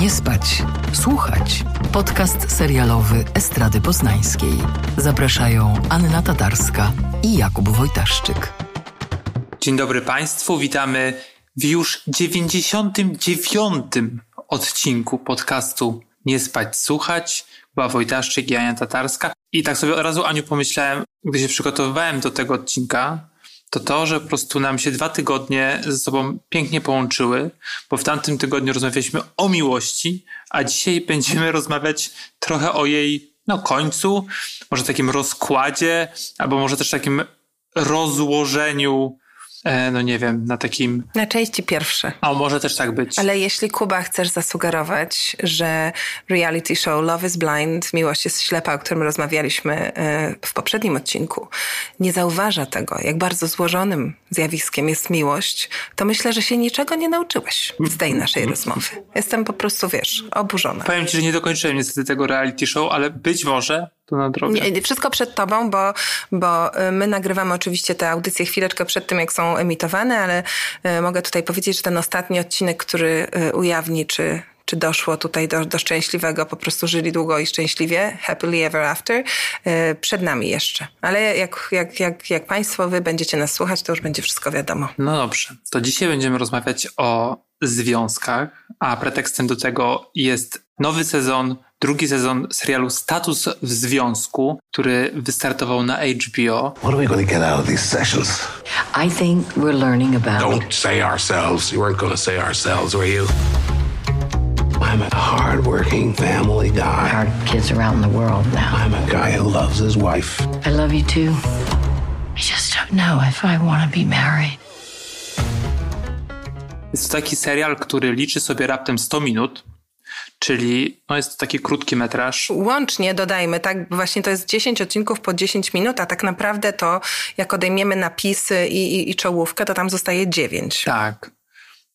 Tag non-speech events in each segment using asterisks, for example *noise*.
Nie spać, słuchać. Podcast serialowy Estrady Poznańskiej. Zapraszają Anna Tatarska i Jakub Wojtaszczyk. Dzień dobry Państwu, witamy w już 99 odcinku podcastu Nie spać, słuchać. Była Wojtaszczyk i Ania Tatarska. I tak sobie od razu, Aniu, pomyślałem, gdy się przygotowywałem do tego odcinka, to to, że po prostu nam się dwa tygodnie ze sobą pięknie połączyły, bo w tamtym tygodniu rozmawialiśmy o miłości, a dzisiaj będziemy rozmawiać trochę o jej no, końcu, może takim rozkładzie, albo może też takim rozłożeniu no nie wiem, na takim... Na części pierwsze. A może też tak być. Ale jeśli Kuba chcesz zasugerować, że reality show Love is Blind, Miłość jest ślepa, o którym rozmawialiśmy e, w poprzednim odcinku, nie zauważa tego, jak bardzo złożonym zjawiskiem jest miłość, to myślę, że się niczego nie nauczyłeś z tej naszej rozmowy. Jestem po prostu, wiesz, oburzona. Powiem ci, że nie dokończyłem niestety tego reality show, ale być może to na drogę. Nie, wszystko przed tobą, bo, bo y, my nagrywamy oczywiście te audycje chwileczkę przed tym, jak są emitowane, ale y, mogę tutaj powiedzieć, że ten ostatni odcinek, który y, ujawni, czy, czy doszło tutaj do, do szczęśliwego, po prostu żyli długo i szczęśliwie, happily ever after, przed nami jeszcze. Ale jak, jak, jak, jak Państwo, Wy będziecie nas słuchać, to już będzie wszystko wiadomo. No dobrze, to dzisiaj będziemy rozmawiać o związkach, a pretekstem do tego jest nowy sezon drugi sezon serialu Status w związku, który wystartował na HBO. What are we going to get out of these sessions? I think we're learning about Don't say ourselves. You weren't going to say ourselves, were you? I'm a hard-working family guy. Hard kids around the world now. I'm a guy who loves his wife. I love you too. I just don't know if I want to be married. Jest to taki serial, który liczy sobie raptem 100 minut, czyli no jest to taki krótki metraż. Łącznie dodajmy, tak, właśnie to jest 10 odcinków po 10 minut, a tak naprawdę to jak odejmiemy napisy i, i, i czołówkę, to tam zostaje 9. Tak.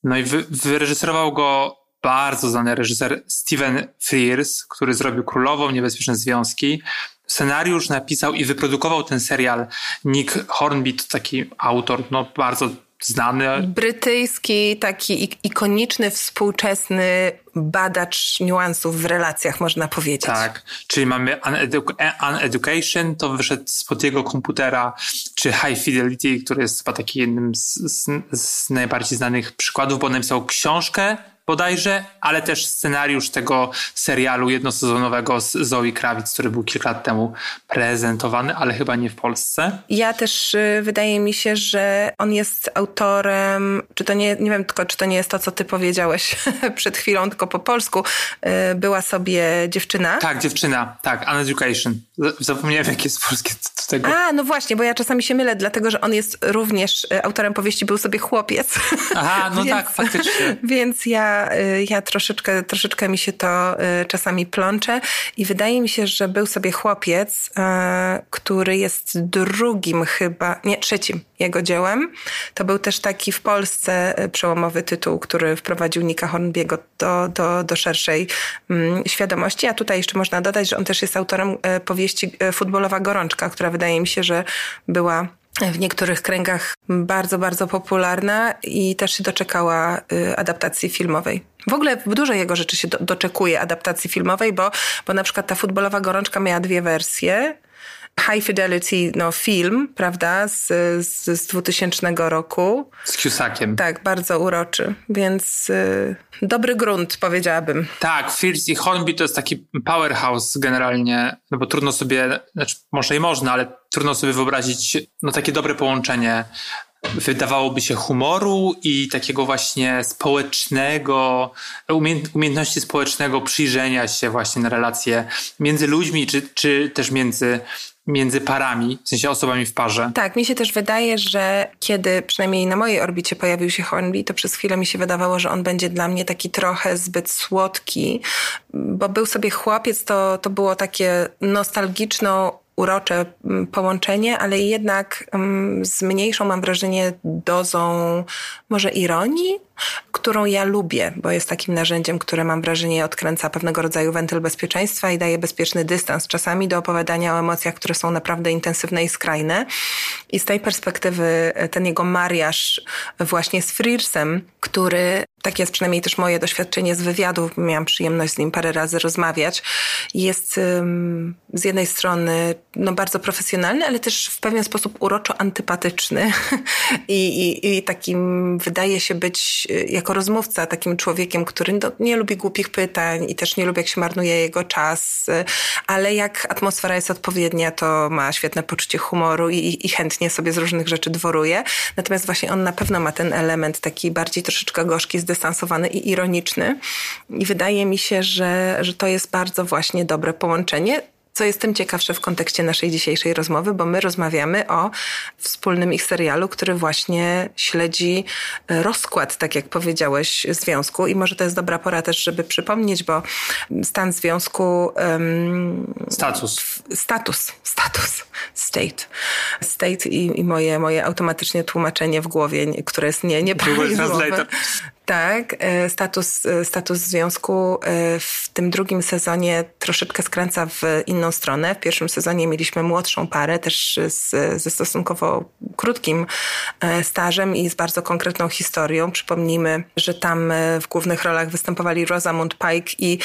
No i wy, wyreżyserował go bardzo znany reżyser Steven Frears, który zrobił Królową, Niebezpieczne Związki. Scenariusz napisał i wyprodukował ten serial Nick Hornby, to taki autor, no bardzo znany. Brytyjski, taki ikoniczny, współczesny badacz niuansów w relacjach, można powiedzieć. Tak, czyli mamy Uneducation, to wyszedł spod jego komputera, czy High Fidelity, który jest chyba taki jednym z, z, z najbardziej znanych przykładów, bo napisał książkę bodajże, ale też scenariusz tego serialu jednosezonowego z Zoe Krawic, który był kilka lat temu prezentowany, ale chyba nie w Polsce. Ja też y, wydaje mi się, że on jest autorem, czy to nie, nie wiem tylko, czy to nie jest to, co ty powiedziałeś *laughs* przed chwilą, tylko po polsku. Y, była sobie dziewczyna. Tak, dziewczyna, tak, Uneducation. Zapomniałem, jakie jest polskie do tego. A, no właśnie, bo ja czasami się mylę, dlatego, że on jest również y, autorem powieści Był sobie chłopiec. Aha, no *laughs* więc, tak, faktycznie. *laughs* Więc ja Y, ja, troszeczkę, troszeczkę mi się to y, czasami plącze i wydaje mi się, że był sobie chłopiec, y, który jest drugim chyba, nie, trzecim jego dziełem. To był też taki w Polsce przełomowy tytuł, który wprowadził Nika Hornbiego do, do, do szerszej mm, świadomości. A tutaj jeszcze można dodać, że on też jest autorem powieści Futbolowa Gorączka, która wydaje mi się, że była w niektórych kręgach bardzo, bardzo popularna i też się doczekała y, adaptacji filmowej. W ogóle dużo jego rzeczy się do, doczekuje adaptacji filmowej, bo, bo na przykład ta futbolowa gorączka miała dwie wersje high fidelity no, film, prawda, z, z, z 2000 roku. Z Cusackiem. Tak, bardzo uroczy, więc y, dobry grunt, powiedziałabym. Tak, Fierce i Hornby to jest taki powerhouse generalnie, no bo trudno sobie, znaczy może i można, ale trudno sobie wyobrazić no takie dobre połączenie wydawałoby się humoru i takiego właśnie społecznego, umiejętności społecznego przyjrzenia się właśnie na relacje między ludźmi, czy, czy też między między parami, w sensie osobami w parze. Tak, mi się też wydaje, że kiedy przynajmniej na mojej orbicie pojawił się Hornby, to przez chwilę mi się wydawało, że on będzie dla mnie taki trochę zbyt słodki, bo był sobie chłopiec, to, to było takie nostalgiczno urocze mm, połączenie, ale jednak mm, z mniejszą, mam wrażenie, dozą może ironii, którą ja lubię, bo jest takim narzędziem, które mam wrażenie odkręca pewnego rodzaju wentyl bezpieczeństwa i daje bezpieczny dystans czasami do opowiadania o emocjach, które są naprawdę intensywne i skrajne. I z tej perspektywy ten jego mariaż właśnie z Friersem, który tak jest przynajmniej też moje doświadczenie z wywiadów, miałam przyjemność z nim parę razy rozmawiać, jest z jednej strony no, bardzo profesjonalny, ale też w pewien sposób uroczo antypatyczny *laughs* I, i, i takim wydaje się być jako rozmówca takim człowiekiem, który no, nie lubi głupich pytań i też nie lubi jak się marnuje jego czas, y, ale jak atmosfera jest odpowiednia, to ma świetne poczucie humoru i, i chętnie sobie z różnych rzeczy dworuje. Natomiast właśnie on na pewno ma ten element taki bardziej troszeczkę gorzki, zdystansowany i ironiczny. I wydaje mi się, że, że to jest bardzo właśnie dobre połączenie co jest tym ciekawsze w kontekście naszej dzisiejszej rozmowy, bo my rozmawiamy o wspólnym ich serialu, który właśnie śledzi e, rozkład, tak jak powiedziałeś, związku. I może to jest dobra pora też, żeby przypomnieć, bo stan związku. Um, status. Status. Status. State. State i, i, moje, moje automatycznie tłumaczenie w głowie, które jest nie, nieprawidłowe. Tak, e, status, e, status związku e, w tym drugim sezonie troszeczkę skręca w inną stronę. W pierwszym sezonie mieliśmy młodszą parę, też z, ze stosunkowo krótkim stażem i z bardzo konkretną historią. Przypomnijmy, że tam w głównych rolach występowali Rosamund Pike i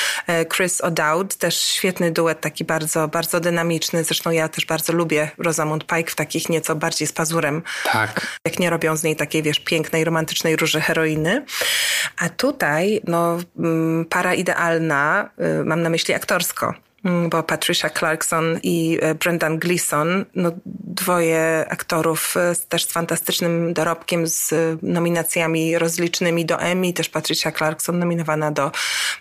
Chris O'Dowd, też świetny duet, taki bardzo, bardzo dynamiczny. Zresztą ja też bardzo lubię Rosamund Pike w takich nieco bardziej z pazurem. Tak. Jak nie robią z niej takiej, wiesz, pięknej, romantycznej róży heroiny. A tutaj, no, mm, para idealna, y, mam na myśli aktorsko. Mm, bo Patricia Clarkson i e, Brendan Gleeson, no dwoje aktorów e, też z fantastycznym dorobkiem, z nominacjami rozlicznymi do Emmy, też Patricia Clarkson nominowana do,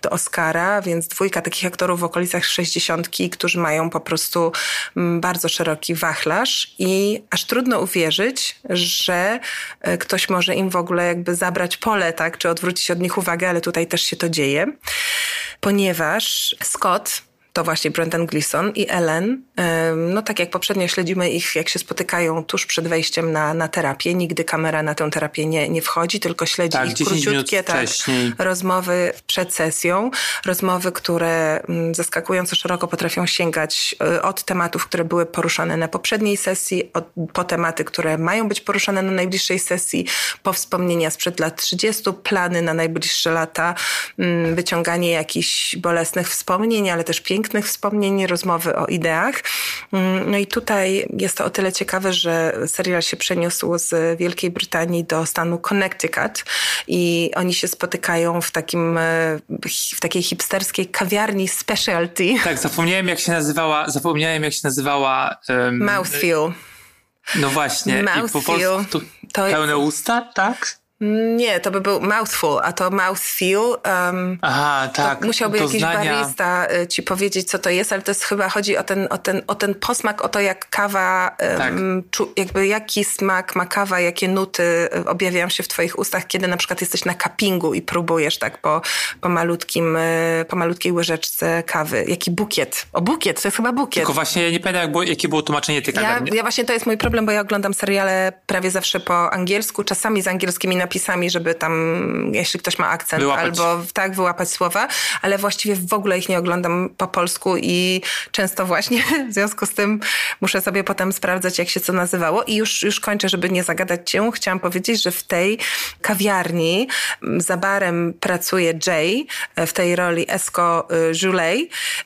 do Oscara, więc dwójka takich aktorów w okolicach sześćdziesiątki, którzy mają po prostu mm, bardzo szeroki wachlarz. I aż trudno uwierzyć, że e, ktoś może im w ogóle jakby zabrać pole, tak, czy odwrócić od nich uwagę, ale tutaj też się to dzieje, ponieważ Scott to właśnie Brendan Gleeson i Ellen. No tak jak poprzednio śledzimy ich, jak się spotykają tuż przed wejściem na, na terapię. Nigdy kamera na tę terapię nie, nie wchodzi, tylko śledzi tak, ich króciutkie tak, rozmowy przed sesją. Rozmowy, które mm, zaskakująco szeroko potrafią sięgać e, od tematów, które były poruszane na poprzedniej sesji, od, po tematy, które mają być poruszane na najbliższej sesji, po wspomnienia sprzed lat 30, plany na najbliższe lata, mm, wyciąganie jakichś bolesnych wspomnień, ale też pięknych pięknych wspomnień, rozmowy o ideach. Mm, no i tutaj jest to o tyle ciekawe, że serial się przeniósł z Wielkiej Brytanii do stanu Connecticut i oni się spotykają w takim, e, w takiej hipsterskiej kawiarni specialty. Tak, zapomniałem jak się nazywała, zapomniałem jak się nazywała... Um, Mouthfeel. No właśnie. Mouthfeel. I po polsku to pełne usta, tak? Nie, to by był mouthful, a to mouthfeel. Um, Aha, tak. Musiałby jakiś znania... barista y, ci powiedzieć, co to jest, ale to jest chyba chodzi o ten, o ten, o ten posmak, o to, jak kawa, tak. um, czu, jakby jaki smak ma kawa, jakie nuty y, objawiają się w twoich ustach, kiedy na przykład jesteś na cuppingu i próbujesz tak po, po, malutkim, y, po malutkiej łyżeczce kawy. Jaki bukiet. O, bukiet, to jest chyba bukiet. Tylko właśnie nie pamiętam, jak było, jakie było tłumaczenie tej kawy. Ja, ja właśnie to jest mój problem, bo ja oglądam seriale prawie zawsze po angielsku, czasami z angielskimi napisami napisami, żeby tam, jeśli ktoś ma akcent, wyłapać. albo tak, wyłapać słowa, ale właściwie w ogóle ich nie oglądam po polsku i często właśnie *laughs* w związku z tym muszę sobie potem sprawdzać, jak się co nazywało. I już, już kończę, żeby nie zagadać cię. Chciałam powiedzieć, że w tej kawiarni za barem pracuje Jay w tej roli Esco Joulet.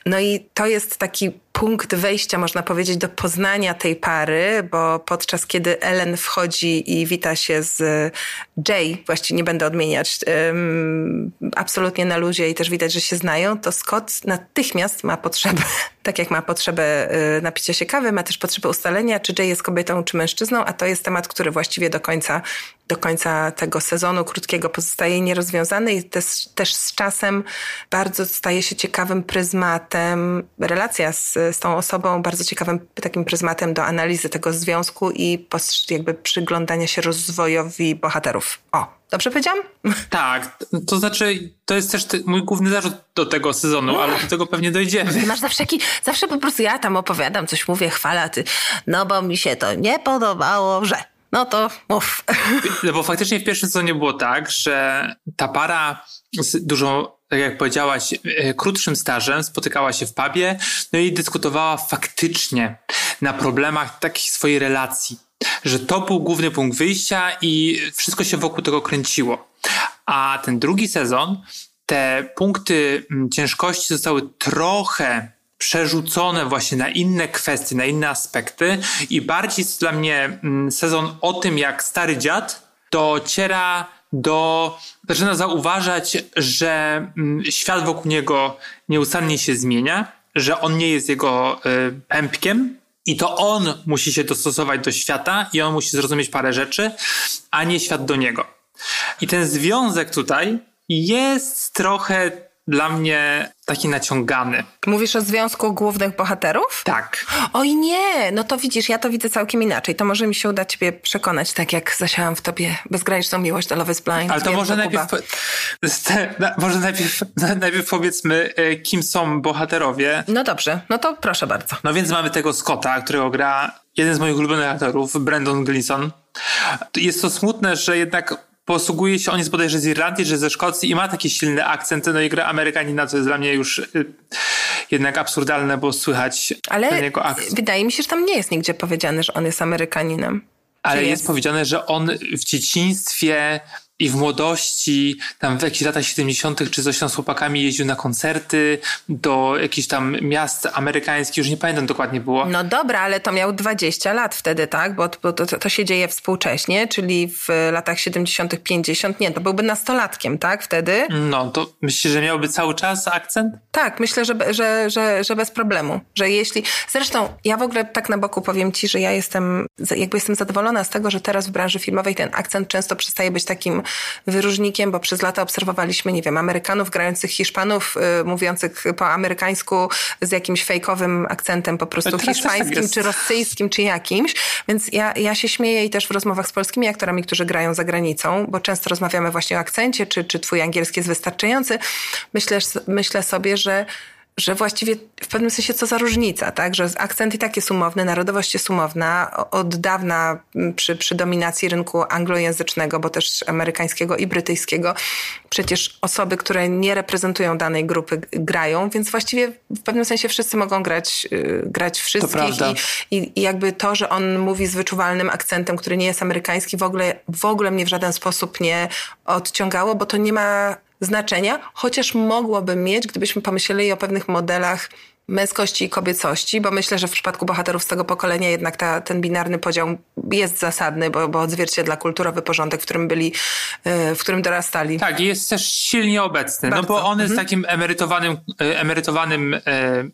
No i to jest taki punkt wejścia, można powiedzieć, do poznania tej pary, bo podczas kiedy Ellen wchodzi i wita się z Jay, właściwie nie będę odmieniać, absolutnie na luzie i też widać, że się znają, to Scott natychmiast ma potrzebę, tak jak ma potrzebę y, napicia się kawy, ma też potrzebę ustalenia, czy Jay jest kobietą, czy mężczyzną, a to jest temat, który właściwie do końca do końca tego sezonu krótkiego pozostaje nierozwiązany i też, też z czasem bardzo staje się ciekawym pryzmatem, relacja z, z tą osobą, bardzo ciekawym takim pryzmatem do analizy tego związku i jakby przyglądania się rozwojowi bohaterów. O, Dobrze powiedziałam? *laughs* Tak, to znaczy, to jest też mój główny zarzut do tego sezonu, ale do tego pewnie dojdziemy. Ty *laughs* masz zawsze taki, zawsze po prostu ja tam opowiadam, coś mówię, chwala, ty, no bo mi się to nie podobało, że no to mów. No *laughs* bo faktycznie w pierwszym sezonie było tak, że ta para z dużo, tak jak powiedziałaś, e, krótszym stażem spotykała się w pubie, no i dyskutowała faktycznie na problemach takich swojej relacji. Że to był główny punkt wyjścia i wszystko się wokół tego kręciło. A ten drugi sezon, te punkty mm, ciężkości zostały trochę przerzucone właśnie na inne kwestie, na inne aspekty i bardziej jest dla mnie mm, sezon o tym, jak stary dziad dociera do, zaczyna zauważać, że mm, świat wokół niego nieustannie się zmienia, że on nie jest jego y, pępkiem i to on musi się dostosować do świata i on musi zrozumieć parę rzeczy, a nie świat do niego. I ten związek tutaj jest trochę dla mnie taki naciągany. Mówisz o związku głównych bohaterów? Tak. Oj nie, no to widzisz, ja to widzę całkiem inaczej. To może mi się uda ciebie przekonać, tak jak zasiałam w tobie bezgraniczną miłość do Love is Blind. Ale to *laughs* może najpierw, może *laughs* najpierw, najpierw powiedzmy, e, kim są bohaterowie. No dobrze, no to proszę bardzo. No więc mamy tego Scotta, którego gra jeden z moich ulubionych aktorów, Brandon Gleeson. Jest to smutne, że jednak posługuje się, on jest bodajże z Irlandii, że ze Szkocji i ma taki silny akcent, no i gra Amerykanina, co jest dla mnie już y, jednak absurdalne, bo słychać Ale niego akcent. wydaje mi się, że tam nie jest nigdzie powiedziane, że on jest Amerykaninem. Ale jest? jest powiedziane, że on w dzieciństwie i w młodości, tam w jakichś latach 70., czy coś tam z chłopakami jeździł na koncerty do jakichś tam miast amerykańskich, już nie pamiętam dokładnie było. No dobra, ale to miał 20 lat wtedy, tak? Bo, bo to, to, się dzieje współcześnie, czyli w latach 70., 50. Nie, to byłby nastolatkiem, tak? Wtedy. No, to myślisz, że miałby cały czas akcent? Tak, myślę, że, że, że, że bez problemu. Że jeśli. Zresztą ja w ogóle tak na boku powiem ci, że ja jestem, jakby jestem zadowolona z tego, że teraz w branży filmowej ten akcent często przestaje być takim wyróżnikiem, bo przez lata obserwowaliśmy, nie wiem, Amerykanów grających Hiszpanów, y, mówiących po amerykańsku z jakimś fejkowym akcentem po prostu tak hiszpańskim, tak czy rosyjskim, czy jakimś. Więc ja, ja się śmieję i też w rozmowach z polskimi aktorami, którzy grają za granicą, bo często rozmawiamy właśnie o akcencie, czy, czy twój angielski jest wystarczający. Myślę, myślę sobie, że że właściwie w pewnym sensie co za różnica, tak? Że akcent i tak jest umowny, narodowość jest umowna. Od dawna przy, przy dominacji rynku anglojęzycznego, bo też amerykańskiego i brytyjskiego, przecież osoby, które nie reprezentują danej grupy grają, więc właściwie w pewnym sensie wszyscy mogą grać, yy, grać wszystkich. I, i, I jakby to, że on mówi z wyczuwalnym akcentem, który nie jest amerykański, w ogóle, w ogóle mnie w żaden sposób nie odciągało, bo to nie ma znaczenia, chociaż mogłoby mieć, gdybyśmy pomyśleli o pewnych modelach męskości i kobiecości, bo myślę, że w przypadku bohaterów z tego pokolenia jednak ta, ten binarny podział jest zasadny, bo, bo odzwierciedla kulturowy porządek, w którym byli, e, w którym dorastali. Tak, jest też silnie obecny, Bardzo. no bo on jest mhm. takim emerytowanym, e, emerytowanym e,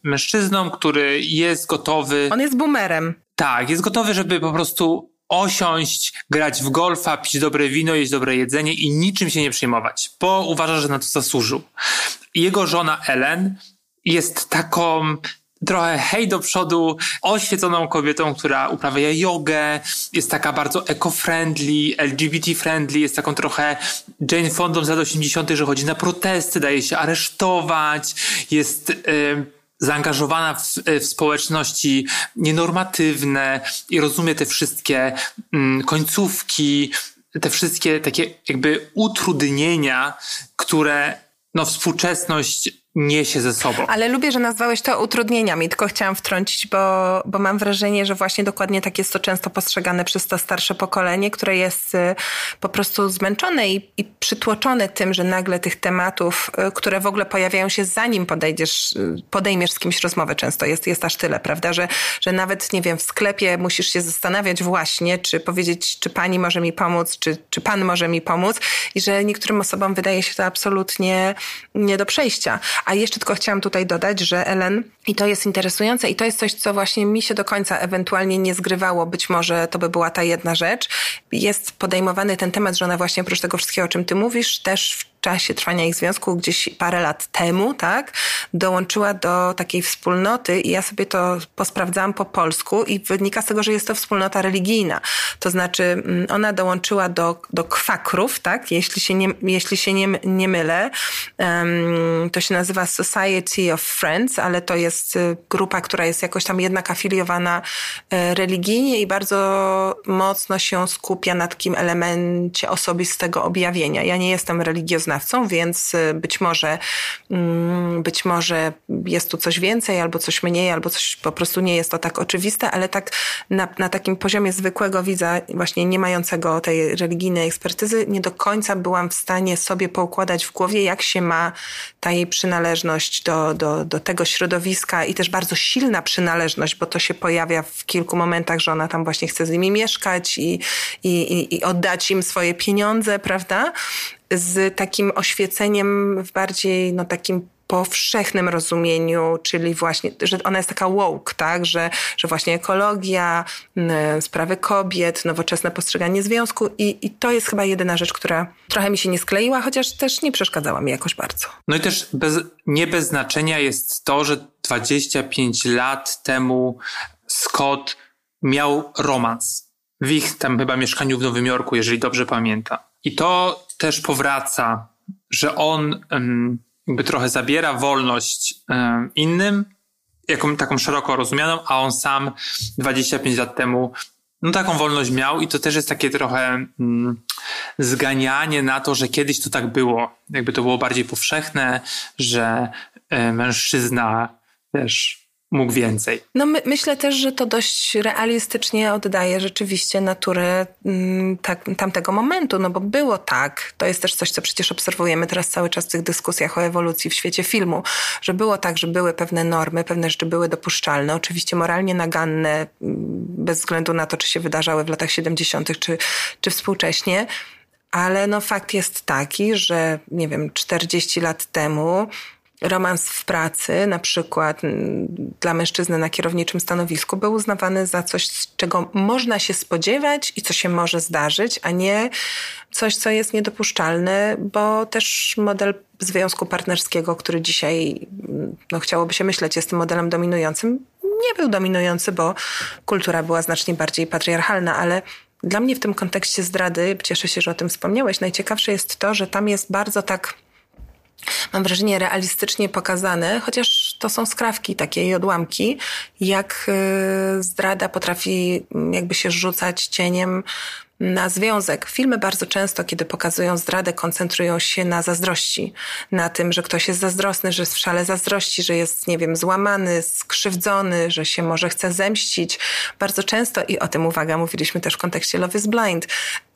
mężczyzną, który jest gotowy... On jest boomerem. Tak, jest gotowy, żeby po prostu osiąść, grać w golfa, pić dobre wino, jeść dobre jedzenie i niczym się nie przejmować, bo uważa, że na to zasłużył. Jego żona Ellen jest taką trochę hej do przodu, oświeconą kobietą, która uprawia jogę, jest taka bardzo eco-friendly, LGBT-friendly, jest taką trochę Jane Fondą z lat 80., że chodzi na protesty, daje się aresztować, jest... Yy, zaangażowana w, w społeczności nienormatywne i rozumie te wszystkie mm, końcówki, te wszystkie takie jakby utrudnienia, które no, współczesność niesie ze sobą. Ale lubię, że nazwałeś to utrudnieniami, tylko chciałam wtrącić, bo, bo mam wrażenie, że właśnie dokładnie tak jest to często postrzegane przez to starsze pokolenie, które jest y, po prostu zmęczone i, i przytłoczone tym, że nagle tych tematów, y, które w ogóle pojawiają się zanim podejdziesz, y, podejmiesz z kimś rozmowę często, jest, jest aż tyle, prawda, że, że nawet, nie wiem, w sklepie musisz się zastanawiać właśnie, czy powiedzieć, czy pani może mi pomóc, czy, czy pan może mi pomóc i że niektórym osobom wydaje się to absolutnie nie do przejścia. A jeszcze tylko chciałam tutaj dodać, że Ellen, i to jest interesujące, i to jest coś, co właśnie mi się do końca ewentualnie nie zgrywało, być może to by była ta jedna rzecz, jest podejmowany ten temat, że ona właśnie oprócz tego wszystkiego, o czym ty mówisz, też czasie trwania ich związku, gdzieś parę lat temu, tak, dołączyła do takiej wspólnoty i ja sobie to posprawdzałam po polsku i wynika z tego, że jest to wspólnota religijna. To znaczy mm, ona dołączyła do, do kwakrów, tak, jeśli się nie, jeśli się nie, nie mylę. Um, to się nazywa Society of Friends, ale to jest y, grupa, która jest jakoś tam jednak afiliowana e, religijnie i bardzo mocno się skupia na takim elemencie osobistego objawienia. Ja nie jestem religioznawcą, więc y, być może, mm, być może jest tu coś więcej, albo coś mniej, albo coś po prostu nie jest to tak oczywiste, ale tak na, na takim poziomie zwykłego widza, właśnie nie mającego tej religijnej ekspertyzy, nie do końca byłam w stanie sobie poukładać w głowie, jak się ma ta jej przynależność do, do, do tego środowiska i też bardzo silna przynależność, bo to się pojawia w kilku momentach, że ona tam właśnie chce z nimi mieszkać i, i, i, i oddać im swoje pieniądze, prawda? Z takim oświeceniem w bardziej no, takim powszechnym rozumieniu, czyli właśnie, że ona jest taka woke, tak, że, że właśnie ekologia, sprawy kobiet, nowoczesne postrzeganie związku i, i to jest chyba jedyna rzecz, która trochę mi się nie skleiła, chociaż też nie przeszkadzała mi jakoś bardzo. No i też bez, nie bez znaczenia jest to, że 25 lat temu Scott miał romans w ich tam chyba mieszkaniu w Nowym Jorku, jeżeli dobrze pamiętam. I to też powraca, że on jakby trochę zabiera wolność innym, jaką, taką szeroko rozumianą, a on sam 25 lat temu no taką wolność miał i to też jest takie trochę mm, zganianie na to, że kiedyś to tak było. Jakby to było bardziej powszechne, że y, mężczyzna też mógł więcej. No my, myślę też, że to dość realistycznie oddaje rzeczywiście naturę mm, tak, tamtego momentu, no bo było tak. To jest też coś, co przecież obserwujemy teraz cały czas w tych dyskusjach o ewolucji w świecie filmu, że było tak, że były pewne normy, pewne rzeczy były dopuszczalne, oczywiście moralnie naganne, mm, bez względu na to, czy się wydarzały w latach 70. czy, czy współcześnie. Ale no fakt jest taki, że nie wiem, 40 lat temu romans w pracy, na przykład dla mężczyzny na kierowniczym stanowisku, był uznawany za coś, czego można się spodziewać i co się może zdarzyć, a nie coś, co jest niedopuszczalne, bo też model związku partnerskiego, który dzisiaj, no chciałoby się myśleć, jest tym modelem dominującym, nie był dominujący, bo kultura była znacznie bardziej patriarchalna, ale dla mnie w tym kontekście zdrady, cieszę się, że o tym wspomniałeś, najciekawsze jest to, że tam jest bardzo tak mam wrażenie, realistycznie pokazane, chociaż to są skrawki takie i odłamki, jak y, zdrada potrafi mm, jakby się rzucać cieniem na związek. Filmy bardzo często, kiedy pokazują zdradę, koncentrują się na zazdrości. Na tym, że ktoś jest zazdrosny, że jest w szale zazdrości, że jest, nie wiem, złamany, skrzywdzony, że się może chce zemścić. Bardzo często, i o tym uwaga, mówiliśmy też w kontekście Love is Blind,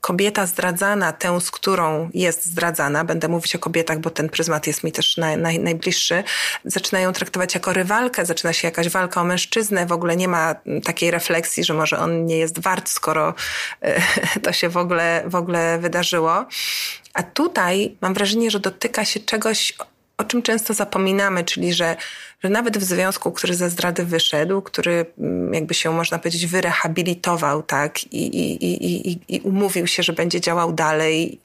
kobieta zdradzana, tę, z którą jest zdradzana, będę mówić o kobietach, bo ten pryzmat jest mi też naj, naj, najbliższy, zaczynają traktować jako rywalkę, zaczyna się jakaś walka o mężczyznę, w ogóle nie ma takiej refleksji, że może on nie jest wart, skoro e, *laughs* to się w ogóle, w ogóle wydarzyło. A tutaj mam wrażenie, że dotyka się czegoś, o czym często zapominamy, czyli że, że nawet w związku, który ze zdrady wyszedł, który mm, jakby się, można powiedzieć, wyrehabilitował, tak, i, i, i, i, umówił się, że będzie działał dalej,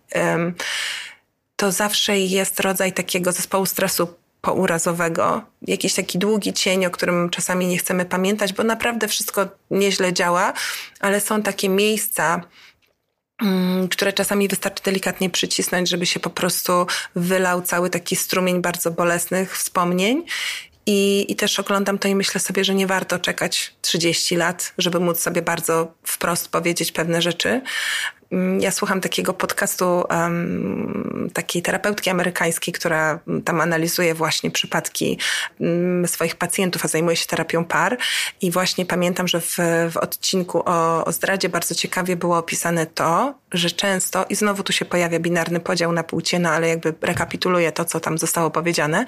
to zawsze jest rodzaj takiego zespołu stresu pourazowego, jakiś taki długi cień, o którym czasami nie chcemy pamiętać, bo naprawdę wszystko nieźle działa, ale są takie miejsca, które czasami wystarczy delikatnie przycisnąć, żeby się po prostu wylał cały taki strumień bardzo bolesnych wspomnień. I, I też oglądam to i myślę sobie, że nie warto czekać 30 lat, żeby móc sobie bardzo wprost powiedzieć pewne rzeczy, Mm, ja słucham takiego podcastu um, takiej terapeutki amerykańskiej, która tam analizuje właśnie przypadki um, swoich pacjentów, a zajmuje się terapią par. I właśnie pamiętam, że w, w odcinku o, o zdradzie bardzo ciekawie było opisane to, że często, i znowu tu się pojawia binarny podział na płcie, no ale jakby rekapituluję to, co tam zostało powiedziane,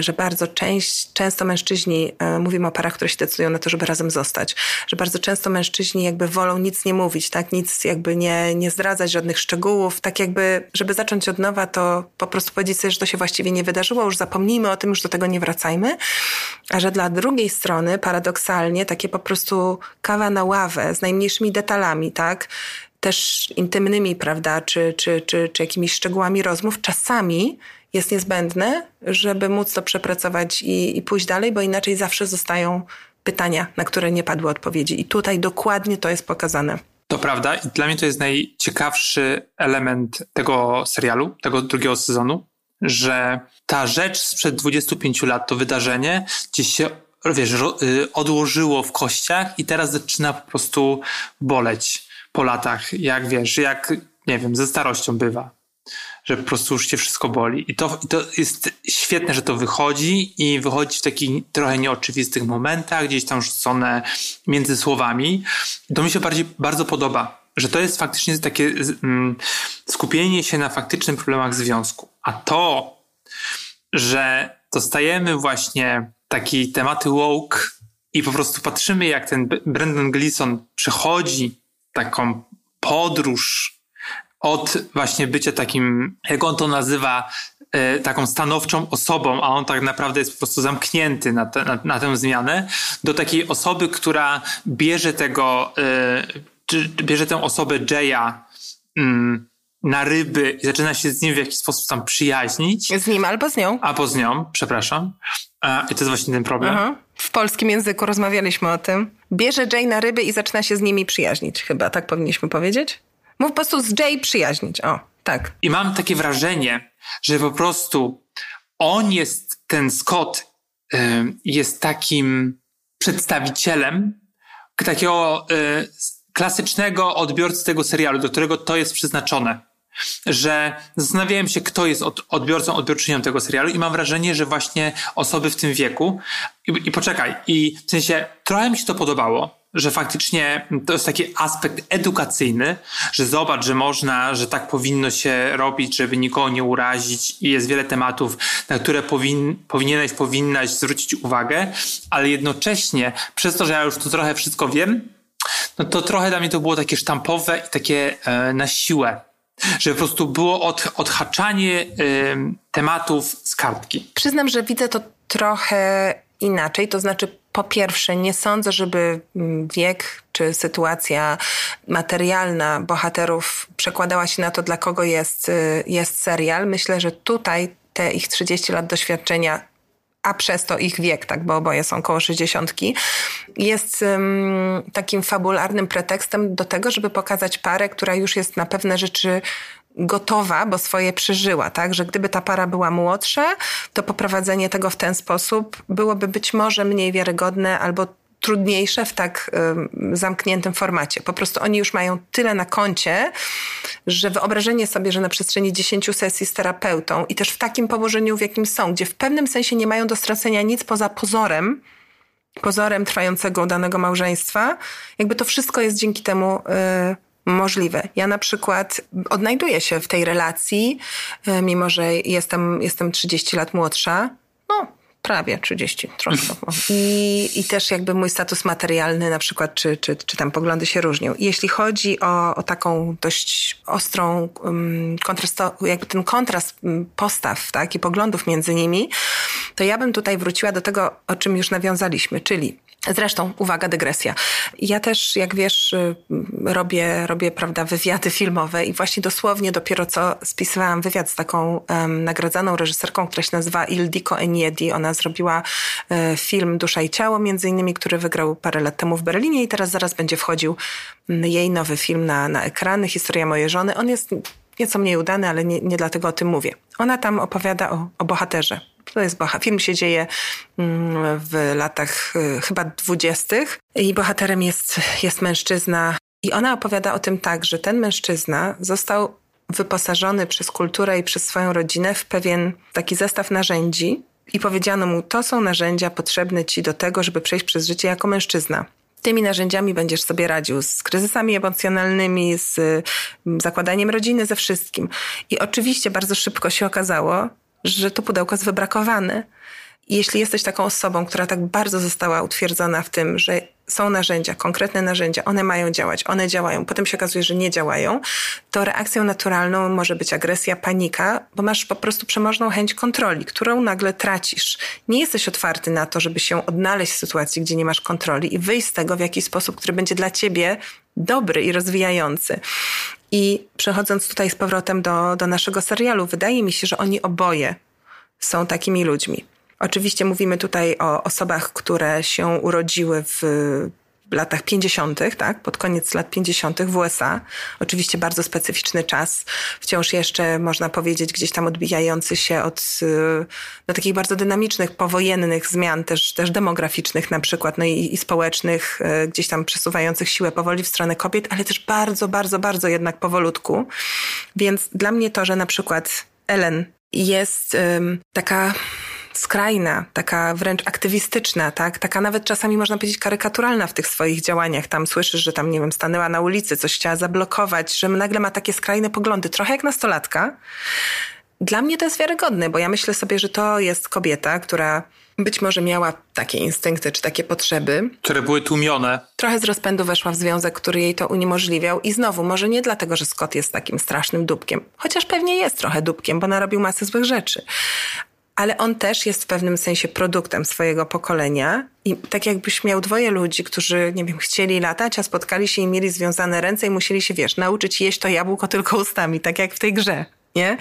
że bardzo część, często mężczyźni, e, mówimy o parach, które się decydują na to, żeby razem zostać, że bardzo często mężczyźni jakby wolą nic nie mówić, tak, nic jakby nie nie, zdradzać żadnych szczegółów, tak jakby, żeby zacząć od nowa, to po prostu powiedzieć sobie, że to się właściwie nie wydarzyło, już zapomnijmy o tym, już do tego nie wracajmy. A że dla drugiej strony, paradoksalnie, takie po prostu kawa na ławę z najmniejszymi detalami, tak? też intymnymi, prawda, czy, czy, czy, czy jakimiś szczegółami rozmów, czasami jest niezbędne, żeby móc to przepracować i, i pójść dalej, bo inaczej zawsze zostają pytania, na które nie padły odpowiedzi. I tutaj dokładnie to jest pokazane. To prawda i dla mnie to jest najciekawszy element tego serialu, tego drugiego sezonu, że ta rzecz sprzed 25 lat, to wydarzenie gdzieś się wiesz, y, odłożyło w kościach i teraz zaczyna po prostu boleć po latach, jak wiesz, jak, nie wiem, ze starością bywa że po prostu już cię wszystko boli. I to, to jest świetne, że to wychodzi i wychodzi w takich trochę nieoczywistych momentach, gdzieś tam rzucone między słowami. To mi się bardziej, bardzo podoba, że to jest faktycznie takie mm, skupienie się na faktycznych problemach związku. A to, że dostajemy właśnie takie tematy woke i po prostu patrzymy, jak ten Brandon Gleeson przechodzi taką podróż od właśnie bycia takim, jak on to nazywa, e, taką stanowczą osobą, a on tak naprawdę jest po prostu zamknięty na, te, na, na tę zmianę, do takiej osoby, która bierze tego, e, bierze tę osobę Jaya mm, na ryby i zaczyna się z nim w jakiś sposób tam przyjaźnić. Z nim albo z nią. Albo z nią, przepraszam. I to jest właśnie ten problem. Aha. W polskim języku rozmawialiśmy o tym. Bierze Jay na ryby i zaczyna się z nimi przyjaźnić, chyba tak powinniśmy powiedzieć? Mów po prostu z Jay przyjaźnić. O, tak. I mam takie wrażenie, że po prostu on jest, ten Scott jest takim przedstawicielem takiego y, klasycznego odbiorcy tego serialu, do którego to jest przeznaczone. Że zastanawiałem się, kto jest odbiorcą, odbiorczynią tego serialu i mam wrażenie, że właśnie osoby w tym wieku i, i poczekaj, i w sensie trochę mi się to podobało, że faktycznie to jest taki aspekt edukacyjny, że zobacz, że można, że tak powinno się robić, żeby nikogo nie urazić i jest wiele tematów, na które powin, powinieneś, powinnaś zwrócić uwagę, ale jednocześnie przez to, że ja już to trochę wszystko wiem, no to trochę dla mnie to było takie sztampowe i takie e, na siłę. Że po prostu było od, odhaczanie tematów z kartki. Przyznam, że widzę to trochę inaczej, to znaczy po pierwsze, nie sądzę, żeby mm, wiek czy sytuacja materialna bohaterów przekładała się na to, dla kogo jest, y, jest serial. Myślę, że tutaj te ich 30 lat doświadczenia a przez to ich wiek, tak, bo oboje są koło 60, jest um, takim fabularnym pretekstem do tego, żeby pokazać parę, która już jest na pewne rzeczy gotowa, bo swoje przeżyła, tak? Że gdyby ta para była młodsza, to poprowadzenie tego w ten sposób byłoby być może mniej wiarygodne albo trudniejsze w tak y, zamkniętym formacie. Po prostu oni już mają tyle na koncie, że wyobrażenie sobie, że na przestrzeni 10 sesji z terapeutą i też w takim położeniu, w jakim są, gdzie w pewnym sensie nie mają do stracenia nic poza pozorem, pozorem trwającego danego małżeństwa, jakby to wszystko jest dzięki temu y, możliwe. Ja na przykład odnajduję się w tej relacji, e, mimo że jestem, jestem 30 lat młodsza. No, prawie 30, troszkę. *laughs* I, I też jakby mój status materialny na przykład, czy, czy, czy tam poglądy się różnią. Jeśli chodzi o, o taką dość ostrą um, jakby ten kontrast postaw, tak, i poglądów między nimi, to ja bym tutaj wróciła do tego, o czym już nawiązaliśmy, czyli Zresztą, uwaga, dygresja. Ja też, jak wiesz, y, robię, robię prawda, wywiady filmowe i właśnie dosłownie dopiero co spisywałam wywiad z taką um, nagradzaną reżyserką, która się nazywa Ildiko Eniedi. Ona zrobiła e, film Dusza i Ciało, między innymi, który wygrał parę lat temu w Berlinie i teraz zaraz będzie wchodził jej nowy film na, na ekrany, Historia mojej żony. On jest nieco mniej udany, ale nie, nie dlatego o tym mówię. Ona tam opowiada o, o bohaterze. To jest bohater. Film się dzieje mm, w latach y, chyba dwudziestych i bohaterem jest, jest mężczyzna. I ona opowiada o tym tak, że ten mężczyzna został wyposażony przez kulturę i przez swoją rodzinę w pewien taki zestaw narzędzi i powiedziano mu, to są narzędzia potrzebne ci do tego, żeby przejść przez życie jako mężczyzna tymi narzędziami będziesz sobie radził z kryzysami emocjonalnymi, z zakładaniem rodziny, ze wszystkim. I oczywiście bardzo szybko się okazało, że to pudełko jest wybrakowane. Jeśli jesteś taką osobą, która tak bardzo została utwierdzona w tym, że są narzędzia, konkretne narzędzia, one mają działać, one działają, potem się okazuje, że nie działają, to reakcją naturalną może być agresja, panika, bo masz po prostu przemożną chęć kontroli, którą nagle tracisz. Nie jesteś otwarty na to, żeby się odnaleźć w sytuacji, gdzie nie masz kontroli i wyjść z tego w jakiś sposób, który będzie dla ciebie dobry i rozwijający. I przechodząc tutaj z powrotem do, do naszego serialu, wydaje mi się, że oni oboje są takimi ludźmi. Oczywiście mówimy tutaj o osobach, które się urodziły w latach 50., tak, pod koniec lat 50. w USA. Oczywiście bardzo specyficzny czas, wciąż jeszcze można powiedzieć gdzieś tam odbijający się od no, takich bardzo dynamicznych, powojennych zmian, też, też demograficznych na przykład, no i, i społecznych, e, gdzieś tam przesuwających siłę powoli w stronę kobiet, ale też bardzo, bardzo, bardzo jednak powolutku. Więc dla mnie to, że na przykład Ellen jest taka skrajna, taka wręcz aktywistyczna, tak? Taka nawet czasami można powiedzieć karykaturalna w tych swoich działaniach. Tam słyszysz, że tam, nie wiem, stanęła na ulicy, coś chciała zablokować, że nagle ma takie skrajne poglądy, trochę jak nastolatka. Dla mnie to jest wiarygodne, bo ja myślę sobie, że to jest kobieta, która być może miała takie instynkty czy takie potrzeby. Które były tłumione. Trochę z rozpędu weszła w związek, który jej to uniemożliwiał. I znowu, może nie dlatego, że Scott jest takim strasznym dupkiem, chociaż pewnie jest trochę dupkiem, bo narobił masę złych rzeczy ale on też jest w pewnym sensie produktem swojego pokolenia. I tak jakbyś miał dwoje ludzi, którzy, nie wiem, chcieli latać, a spotkali się i mieli związane ręce i musieli się, wiesz, nauczyć jeść to jabłko tylko ustami, tak jak w tej grze, nie?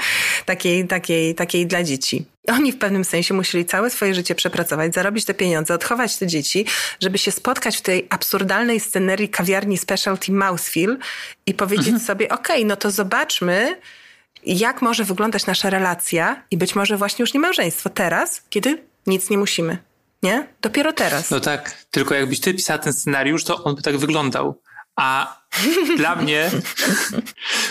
Takiej, takiej, takiej dla dzieci. Oni w pewnym sensie musieli całe swoje życie przepracować, zarobić te pieniądze, odchować te dzieci, żeby się spotkać w tej absurdalnej scenerii kawiarni Specialty Mouseville i powiedzieć mhm. sobie, okej, okay, no to zobaczmy, jak może wyglądać nasza relacja i być może właśnie już nie małżeństwo teraz, kiedy nic nie musimy. Nie? Dopiero teraz. No tak, tylko jakbyś ty pisała ten scenariusz, to on by tak wyglądał. A *laughs* dla mnie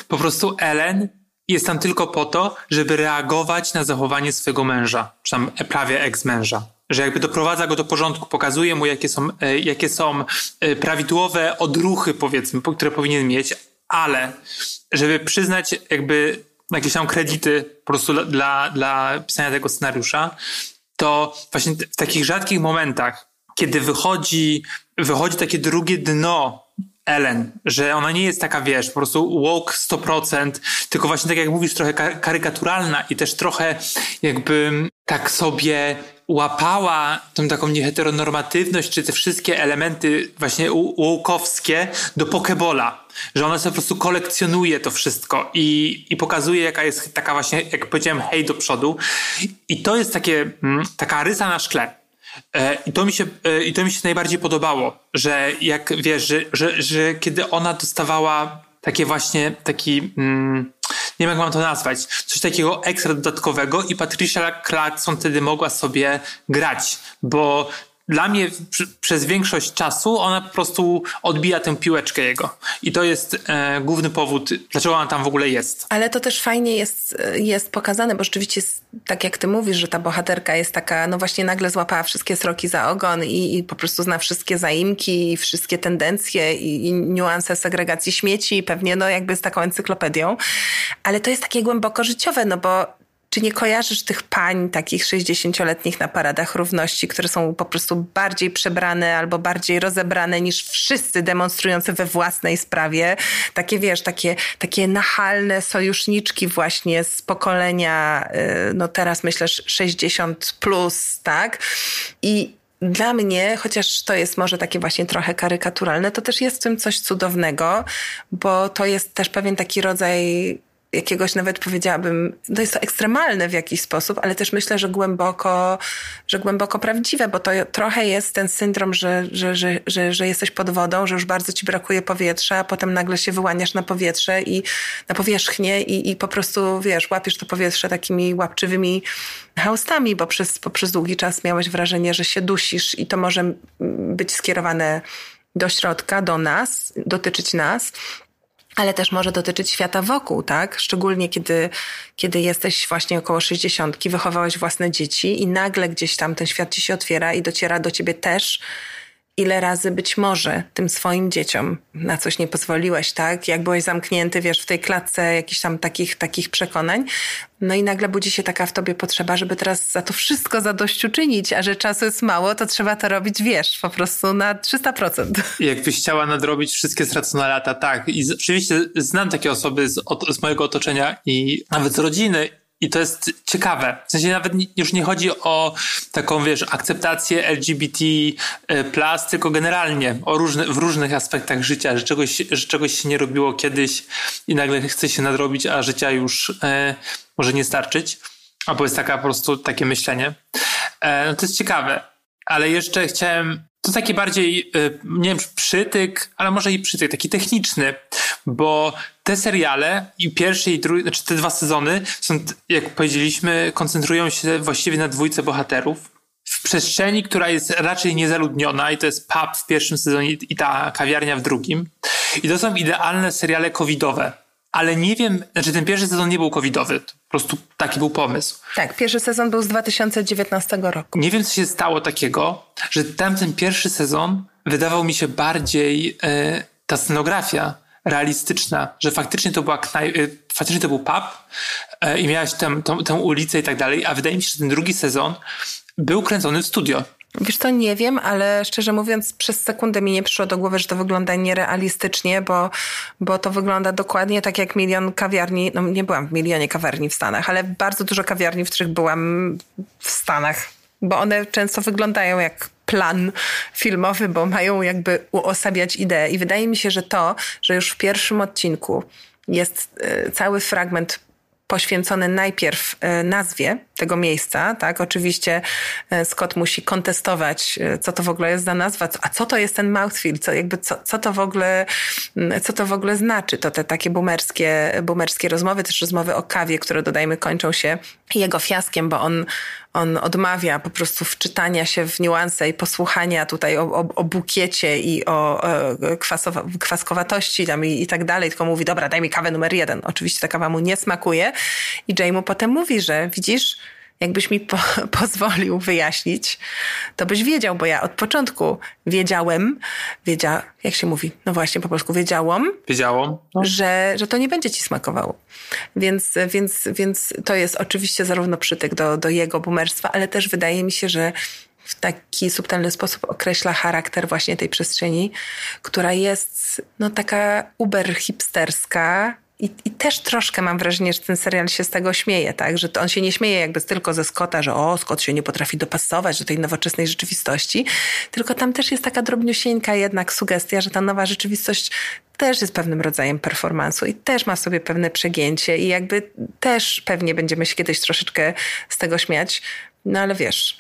po prostu Ellen jest tam tylko po to, żeby reagować na zachowanie swojego męża, czy tam prawie ex-męża. Że jakby doprowadza go do porządku, pokazuje mu, jakie są, e, jakie są e, prawidłowe odruchy, powiedzmy, które powinien mieć, ale żeby przyznać jakby jakieś tam kredyty po prostu dla, dla pisania tego scenariusza, to właśnie w takich rzadkich momentach, kiedy wychodzi, wychodzi takie drugie dno Ellen, że ona nie jest taka, wiesz, po prostu woke 100%, tylko właśnie tak jak mówisz, trochę karykaturalna i też trochę jakby tak sobie łapała tą taką nieheteronormatywność, czy te wszystkie elementy właśnie łukowskie do pokebola. Że ona sobie po prostu kolekcjonuje to wszystko i, i pokazuje, jaka jest taka właśnie, jak powiedziałem, hej do przodu. I to jest takie, mm, taka rysa na szkle. E, I to, mi się, e, I to mi się najbardziej podobało, że jak wiesz, że, że, że kiedy ona dostawała takie właśnie, taki, mm, nie wiem jak mam to nazwać, coś takiego ekstra dodatkowego i Patricia Clarkson wtedy mogła sobie grać, bo dla mnie przez większość czasu ona po prostu odbija tę piłeczkę jego. I to jest e, główny powód, dlaczego ona tam w ogóle jest. Ale to też fajnie jest, jest pokazane, bo rzeczywiście jest, tak jak ty mówisz, że ta bohaterka jest taka, no właśnie nagle złapała wszystkie sroki za ogon i, i po prostu zna wszystkie zaimki i wszystkie tendencje i, i niuanse segregacji śmieci, pewnie no jakby z taką encyklopedią. Ale to jest takie głęboko życiowe, no bo czy nie kojarzysz tych pań takich 60-letnich na paradach równości, które są po prostu bardziej przebrane albo bardziej rozebrane niż wszyscy demonstrujący we własnej sprawie? Takie wiesz, takie, takie nachalne sojuszniczki właśnie z pokolenia, y, no teraz myślę 60 plus, tak? I dla mnie, chociaż to jest może takie właśnie trochę karykaturalne, to też jest w tym coś cudownego, bo to jest też pewien taki rodzaj jakiegoś nawet powiedziałabym, to jest to ekstremalne w jakiś sposób, ale też myślę, że głęboko, że głęboko prawdziwe, bo to trochę jest ten syndrom, że, że, że, że, że jesteś pod wodą, że już bardzo ci brakuje powietrza, a potem nagle się wyłaniasz na powietrze i na powierzchnię i, i po prostu, wiesz, łapiesz to powietrze takimi łapczywymi haustami, bo przez, bo przez długi czas miałeś wrażenie, że się dusisz i to może być skierowane do środka, do nas, dotyczyć nas ale też może dotyczyć świata wokół, tak? Szczególnie kiedy, kiedy jesteś właśnie około 60, wychowałeś własne dzieci i nagle gdzieś tam ten świat ci się otwiera i dociera do ciebie też ile razy być może tym swoim dzieciom na coś nie pozwoliłeś, tak? Jak byłeś zamknięty, wiesz, w tej klatce jakichś tam takich, takich przekonań. No i nagle budzi się taka w tobie potrzeba, żeby teraz za to wszystko zadośćuczynić, a że czasu jest mało, to trzeba to robić, wiesz, po prostu na 300%. *laughs* Jakbyś chciała nadrobić wszystkie stracone lata, tak. I oczywiście znam takie osoby z, z mojego otoczenia i nawet z rodziny i to jest ciekawe. W sensie nawet już nie chodzi o taką, wiesz, akceptację LGBT, tylko generalnie o różne, w różnych aspektach życia, że czegoś, że czegoś się nie robiło kiedyś i nagle chce się nadrobić, a życia już e, może nie starczyć. Albo jest taka po prostu takie myślenie. E, no to jest ciekawe. Ale jeszcze chciałem to taki bardziej, y, nie wiem, przytyk, ale może i przytyk, taki techniczny, bo te seriale i pierwszy i drugi, znaczy te dwa sezony są, jak powiedzieliśmy, koncentrują się właściwie na dwójce bohaterów w przestrzeni, która jest raczej niezaludniona i to jest pub w pierwszym sezonie i ta kawiarnia w drugim. I to są idealne seriale covidowe ale nie wiem, znaczy ten pierwszy sezon nie był covidowy, po prostu taki był pomysł. Tak, pierwszy sezon był z 2019 roku. Nie wiem, co się stało takiego, że tamten pierwszy sezon wydawał mi się bardziej e, ta scenografia realistyczna, że faktycznie to była knaj- e, faktycznie to był pub e, i miałeś tę, tę ulicę i tak dalej, a wydaje mi się, że ten drugi sezon był kręcony w studio. Wiesz to nie wiem, ale szczerze mówiąc przez sekundę mi nie przyszło do głowy, że to wygląda nierealistycznie, bo, bo to wygląda dokładnie tak jak milion kawiarni, no nie byłam w milionie kawiarni w Stanach, ale bardzo dużo kawiarni, w których byłam w Stanach, bo one często wyglądają jak plan filmowy, bo mają jakby uosabiać ideę. I wydaje mi się, że to, że już w pierwszym odcinku jest e, cały fragment poświęcony najpierw e, nazwie tego miejsca, tak? Oczywiście e, Scott musi kontestować, e, co to w ogóle jest za nazwa, a co to jest ten mouthfeel, co, jakby co, co to w ogóle, co to w ogóle znaczy. To te takie boomerskie, boomerskie rozmowy, też rozmowy o kawie, które dodajmy kończą się jego fiaskiem, bo on, on odmawia po prostu wczytania się w niuanse i posłuchania tutaj o, o, o bukiecie i o, o kwasowa, kwaskowatości tam i, i tak dalej, tylko mówi, dobra, daj mi kawę numer jeden. Oczywiście ta kawa mu nie smakuje i Jay mu potem mówi, że widzisz, jakbyś mi po, *laughs* pozwolił wyjaśnić, to byś wiedział, bo ja od początku wiedziałem, wiedzia, jak się mówi, no właśnie po polsku, wiedziałam, wiedziałam no. że, że to nie będzie ci smakowało. Więc, więc, więc to jest oczywiście zarówno przytyk do, do jego bumerstwa, ale też wydaje mi się, że w taki subtelny sposób określa charakter właśnie tej przestrzeni, która jest no taka uber hipsterska, i, I, też troszkę mam wrażenie, że ten serial się z tego śmieje, tak? Że on się nie śmieje jakby tylko ze Scotta, że o, Scott się nie potrafi dopasować do tej nowoczesnej rzeczywistości, tylko tam też jest taka drobniusieńka jednak sugestia, że ta nowa rzeczywistość też jest pewnym rodzajem performansu i też ma w sobie pewne przegięcie i jakby też pewnie będziemy się kiedyś troszeczkę z tego śmiać, no ale wiesz,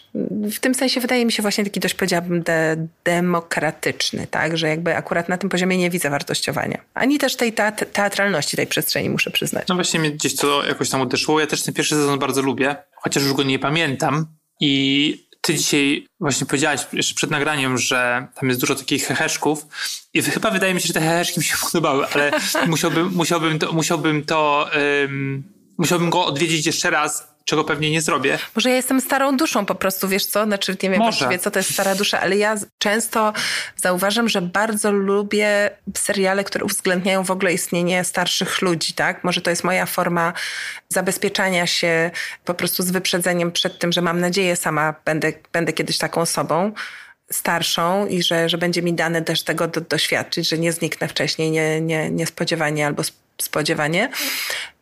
w tym sensie wydaje mi się właśnie taki dość powiedziałabym de demokratyczny, tak? Że jakby akurat na tym poziomie nie widzę wartościowania. Ani też tej teatralności tej przestrzeni, muszę przyznać. No właśnie mnie gdzieś to jakoś tam uderzyło. Ja też ten pierwszy sezon bardzo lubię, chociaż już go nie pamiętam. I ty dzisiaj właśnie powiedziałaś jeszcze przed nagraniem, że tam jest dużo takich heheszków i chyba wydaje mi się, że te heheszki mi się *laughs* podobały, ale musiałbym, musiałbym to, musiałbym to um, musiałbym go odwiedzić jeszcze raz czego pewnie nie zrobię. Może ja jestem starą duszą po prostu, wiesz co? Znaczy nie wiem Może. właściwie, co to jest stara dusza, ale ja często zauważam, że bardzo lubię seriale, które uwzględniają w ogóle istnienie starszych ludzi, tak? Może to jest moja forma zabezpieczania się po prostu z wyprzedzeniem przed tym, że mam nadzieję sama będę, będę kiedyś taką osobą starszą i że, że będzie mi dane też tego do, doświadczyć, że nie zniknę wcześniej nie, nie, niespodziewanie albo spodziewanie.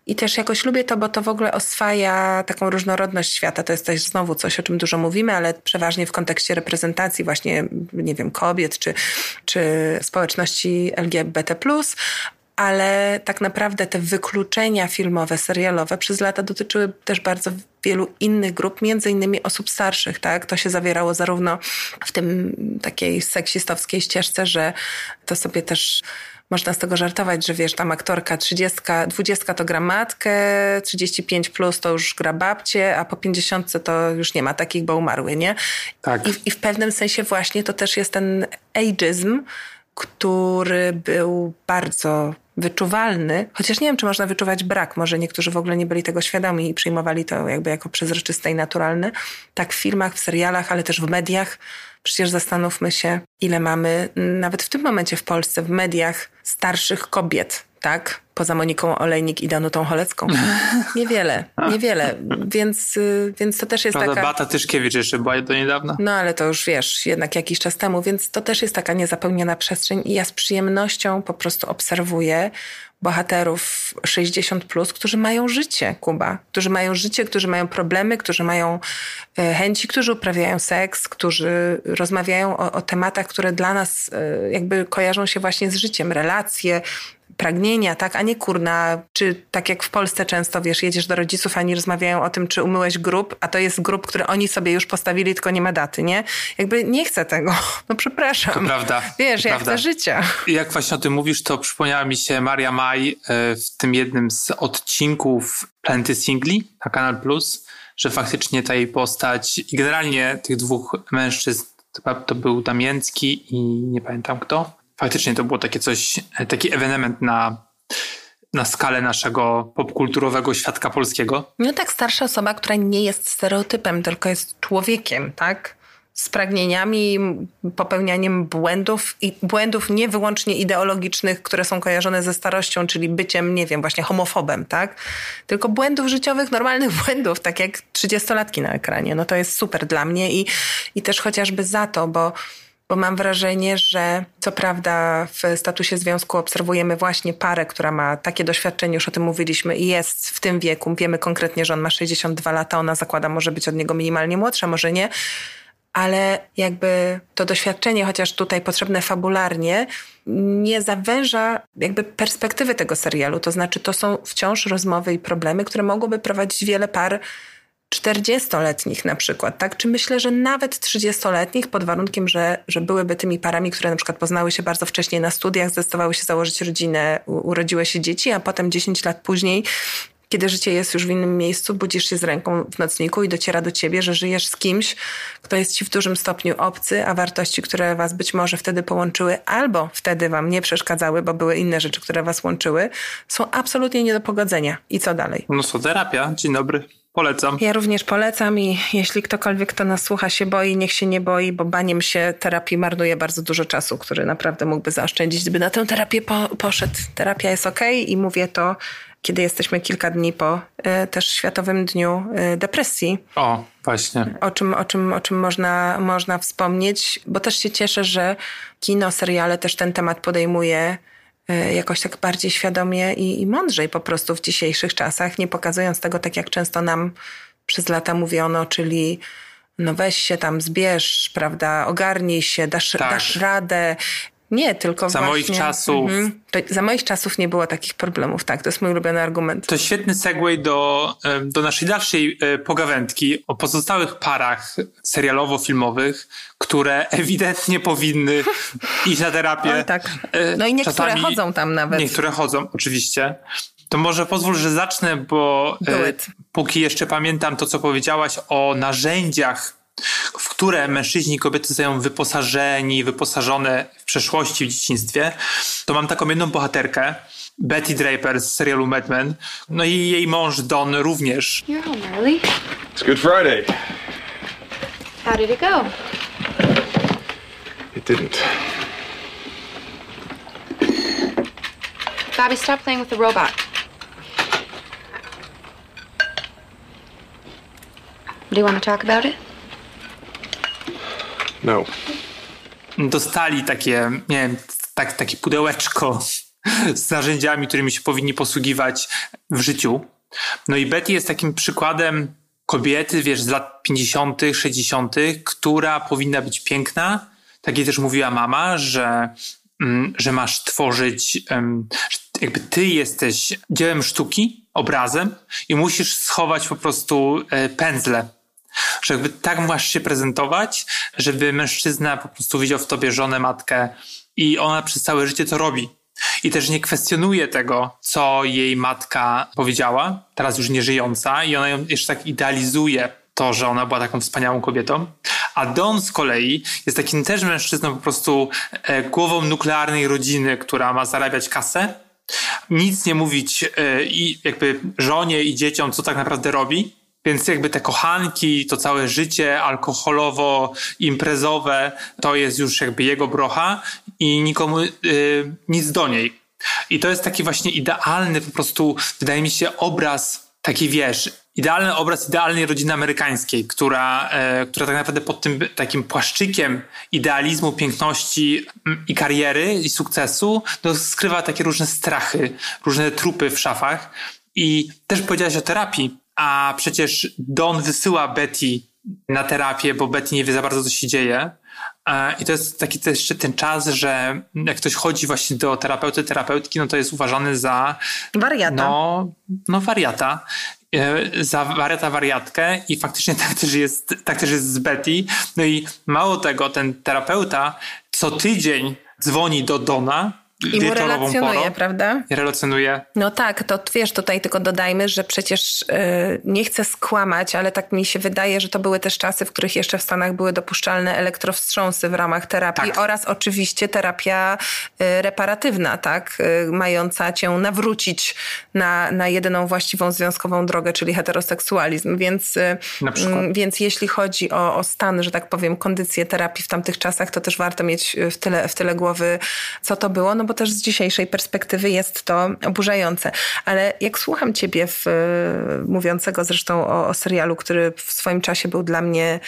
I też jakoś lubię to, bo to w ogóle oswaja taką różnorodność świata. To jest też znowu coś, o czym dużo mówimy, ale przeważnie w kontekście reprezentacji właśnie, nie wiem, kobiet czy, czy społeczności LGBT+, ale tak naprawdę te wykluczenia filmowe, serialowe przez lata dotyczyły też bardzo wielu innych grup, między innymi osób starszych, tak? To się zawierało zarówno w tym takiej seksistowskiej ścieżce, że to sobie też można z tego żartować, że wiesz, tam aktorka 30, 20 to gra matkę, 35 plus to już gra babcie, a po 50 to już nie ma takich, bo umarły, nie? Tak. I, I w pewnym sensie właśnie to też jest ten ageism, który był bardzo wyczuwalny, chociaż nie wiem, czy można wyczuwać brak, może niektórzy w ogóle nie byli tego świadomi i przyjmowali to jakby jako przezroczyste i naturalne, tak w filmach, w serialach, ale też w mediach Przecież zastanówmy się, ile mamy nawet w tym momencie w Polsce w mediach starszych kobiet, tak? Poza Moniką Olejnik i Danutą Cholecką. *laughs* Niewiele, niewiele. Więc, y, więc to też jest Prawda, taka... Bata Tyszkiewicz jeszcze była do niedawna. No ale to już wiesz, jednak jakiś czas temu, więc to też jest taka niezapełniona przestrzeń i ja z przyjemnością po prostu obserwuję bohaterów 60, plus, którzy mają życie, Kuba. Którzy mają życie, którzy mają problemy, którzy mają e, chęci, którzy uprawiają seks, którzy rozmawiają o, o tematach, które dla nas e, jakby kojarzą się właśnie z życiem, relacje, pragnienia, tak, a nie kurna, czy tak jak w Polsce często, wiesz, jedziesz do rodziców, oni rozmawiają o tym, czy umyłeś grób, a to jest grób, który oni sobie już postawili, tylko nie ma daty, nie? Jakby nie chcę tego, *laughs* no przepraszam. To prawda. Wiesz, to ja prawda. chcę życia. I jak właśnie o tym mówisz, to przypomniała mi się Maria Maj e, w tym jednym z odcinków Planety Singli na Kanal Plus, że faktycznie ta jej postać i generalnie tych dwóch mężczyzn, to, to był Damięcki i nie pamiętam kto, faktycznie to było takie coś, taki ewenement na, na skalę naszego popkulturowego świadka polskiego. No tak, starsza osoba, która nie jest stereotypem, tylko jest człowiekiem, tak? Z pragnieniami, popełnianiem błędów i błędów nie wyłącznie ideologicznych, które są kojarzone ze starością, czyli byciem, nie wiem, właśnie homofobem, tak? Tylko błędów życiowych, normalnych *laughs* błędów, tak jak trzydziestolatki na ekranie. No to jest super dla mnie i, i też chociażby za to, bo bo mam wrażenie, że co prawda w statusie związku obserwujemy właśnie parę, która ma takie doświadczenie, już o tym mówiliśmy, i jest w tym wieku. Wiemy konkretnie, że on ma 62 lata, ona zakłada, może być od niego minimalnie młodsza, może nie. Ale jakby to doświadczenie, chociaż tutaj potrzebne fabularnie, nie zawęża jakby perspektywy tego serialu. To znaczy, to są wciąż rozmowy i problemy, które mogłyby prowadzić wiele par 40-letnich na przykład, tak? Czy myślę, że nawet 30-letnich pod warunkiem, że, że byłyby tymi parami, które na przykład poznały się bardzo wcześnie na studiach, zdecydowały się założyć rodzinę, urodziły się dzieci, a potem 10 lat później kiedy życie jest już w innym miejscu, budzisz się z ręką w nocniku i dociera do ciebie, że żyjesz z kimś, kto jest ci w dużym stopniu obcy, a wartości, które was być może wtedy połączyły, albo wtedy wam nie przeszkadzały, bo były inne rzeczy, które was łączyły, są absolutnie nie do pogodzenia. I co dalej? Mnóstwo terapia. Dzień dobry. Polecam. Ja również polecam i jeśli ktokolwiek, kto nas słucha, się boi, niech się nie boi, bo baniem się terapii marnuje bardzo dużo czasu, który naprawdę mógłby zaoszczędzić, gdyby na tę terapię po, poszedł. Terapia jest ok i mówię to, kiedy jesteśmy kilka dni po y, też Światowym Dniu y, Depresji. O, właśnie. O czym, o czym, o czym można, można wspomnieć, bo też się cieszę, że kino, seriale też ten temat podejmuje jakoś tak bardziej świadomie i, i mądrzej po prostu w dzisiejszych czasach, nie pokazując tego tak jak często nam przez lata mówiono, czyli no weź się tam, zbierz, prawda, ogarnij się, dasz, tak. dasz radę. Nie, tylko za właśnie... moich czasów. Mhm, za moich czasów nie było takich problemów, tak, to jest mój ulubiony argument. To świetny segway do, do naszej dalszej pogawędki o pozostałych parach serialowo-filmowych, które ewidentnie powinny *laughs* iść na terapię. O, tak. No i niektóre Czasami, chodzą tam nawet. Niektóre chodzą, oczywiście. To może pozwól, że zacznę, bo póki jeszcze pamiętam to, co powiedziałaś o narzędziach w które mężczyźni i kobiety zostają wyposażeni, wyposażone w przeszłości, w dzieciństwie, to mam taką jedną bohaterkę, Betty Draper z serialu Mad Men, no i jej mąż Don również. You're home early. It's Good Friday. How did it go? It didn't. Bobby, stop playing with the robot. Do you want to talk about it? No. Dostali takie, nie wiem, tak, takie pudełeczko z narzędziami, którymi się powinni posługiwać w życiu. No i Betty jest takim przykładem kobiety, wiesz, z lat 50., 60., która powinna być piękna. Tak jej też mówiła mama, że, mm, że masz tworzyć, jakby ty jesteś dziełem sztuki, obrazem i musisz schować po prostu e, pędzle że jakby tak masz się prezentować, żeby mężczyzna po prostu widział w tobie żonę, matkę i ona przez całe życie to robi. I też nie kwestionuje tego, co jej matka powiedziała, teraz już nie żyjąca, i ona ją jeszcze tak idealizuje, to, że ona była taką wspaniałą kobietą. A Don z kolei jest takim też mężczyzną, po prostu e, głową nuklearnej rodziny, która ma zarabiać kasę, nic nie mówić e, i jakby żonie i dzieciom, co tak naprawdę robi, Więc jakby te kochanki, to całe życie alkoholowo-imprezowe, to jest już jakby jego brocha i nikomu y, nic do niej. I to jest taki właśnie idealny po prostu, wydaje mi się, obraz, taki wiesz, idealny obraz idealnej rodziny amerykańskiej, która, e, która tak naprawdę pod tym takim płaszczykiem idealizmu, piękności mm, i kariery i sukcesu no, skrywa takie różne strachy, różne trupy w szafach. I też powiedziałaś o terapii, a przecież Don wysyła Betty na terapię, bo Betty nie wie za bardzo, co się dzieje. E, I to jest taki też jeszcze ten czas, że jak ktoś chodzi właśnie do terapeuty, terapeutki, no to jest uważany za... Wariata. No, no wariata. E, za wariata wariatkę i faktycznie *laughs* tak też, jest, tak też jest z Betty. No i mało tego, ten terapeuta co tydzień dzwoni do Dona i mu relacjonuje, porą, prawda? Relacjonuje. No tak, to wiesz, tutaj tylko dodajmy, że przecież yy, nie chcę skłamać, ale tak mi się wydaje, że to były też czasy, w których jeszcze w Stanach były dopuszczalne elektrowstrząsy w ramach terapii tak. oraz oczywiście terapia yy, reparatywna, tak? Yy, mająca cię nawrócić na, na jedyną właściwą związkową drogę, czyli heteroseksualizm. Więc, więc jeśli chodzi o, o stan, że tak powiem, kondycję terapii w tamtych czasach, to też warto mieć w tyle, w tyle głowy, co to było, no bo też z dzisiejszej perspektywy jest to oburzające. Ale jak słucham ciebie, w, mówiącego zresztą o, o serialu, który w swoim czasie był dla mnie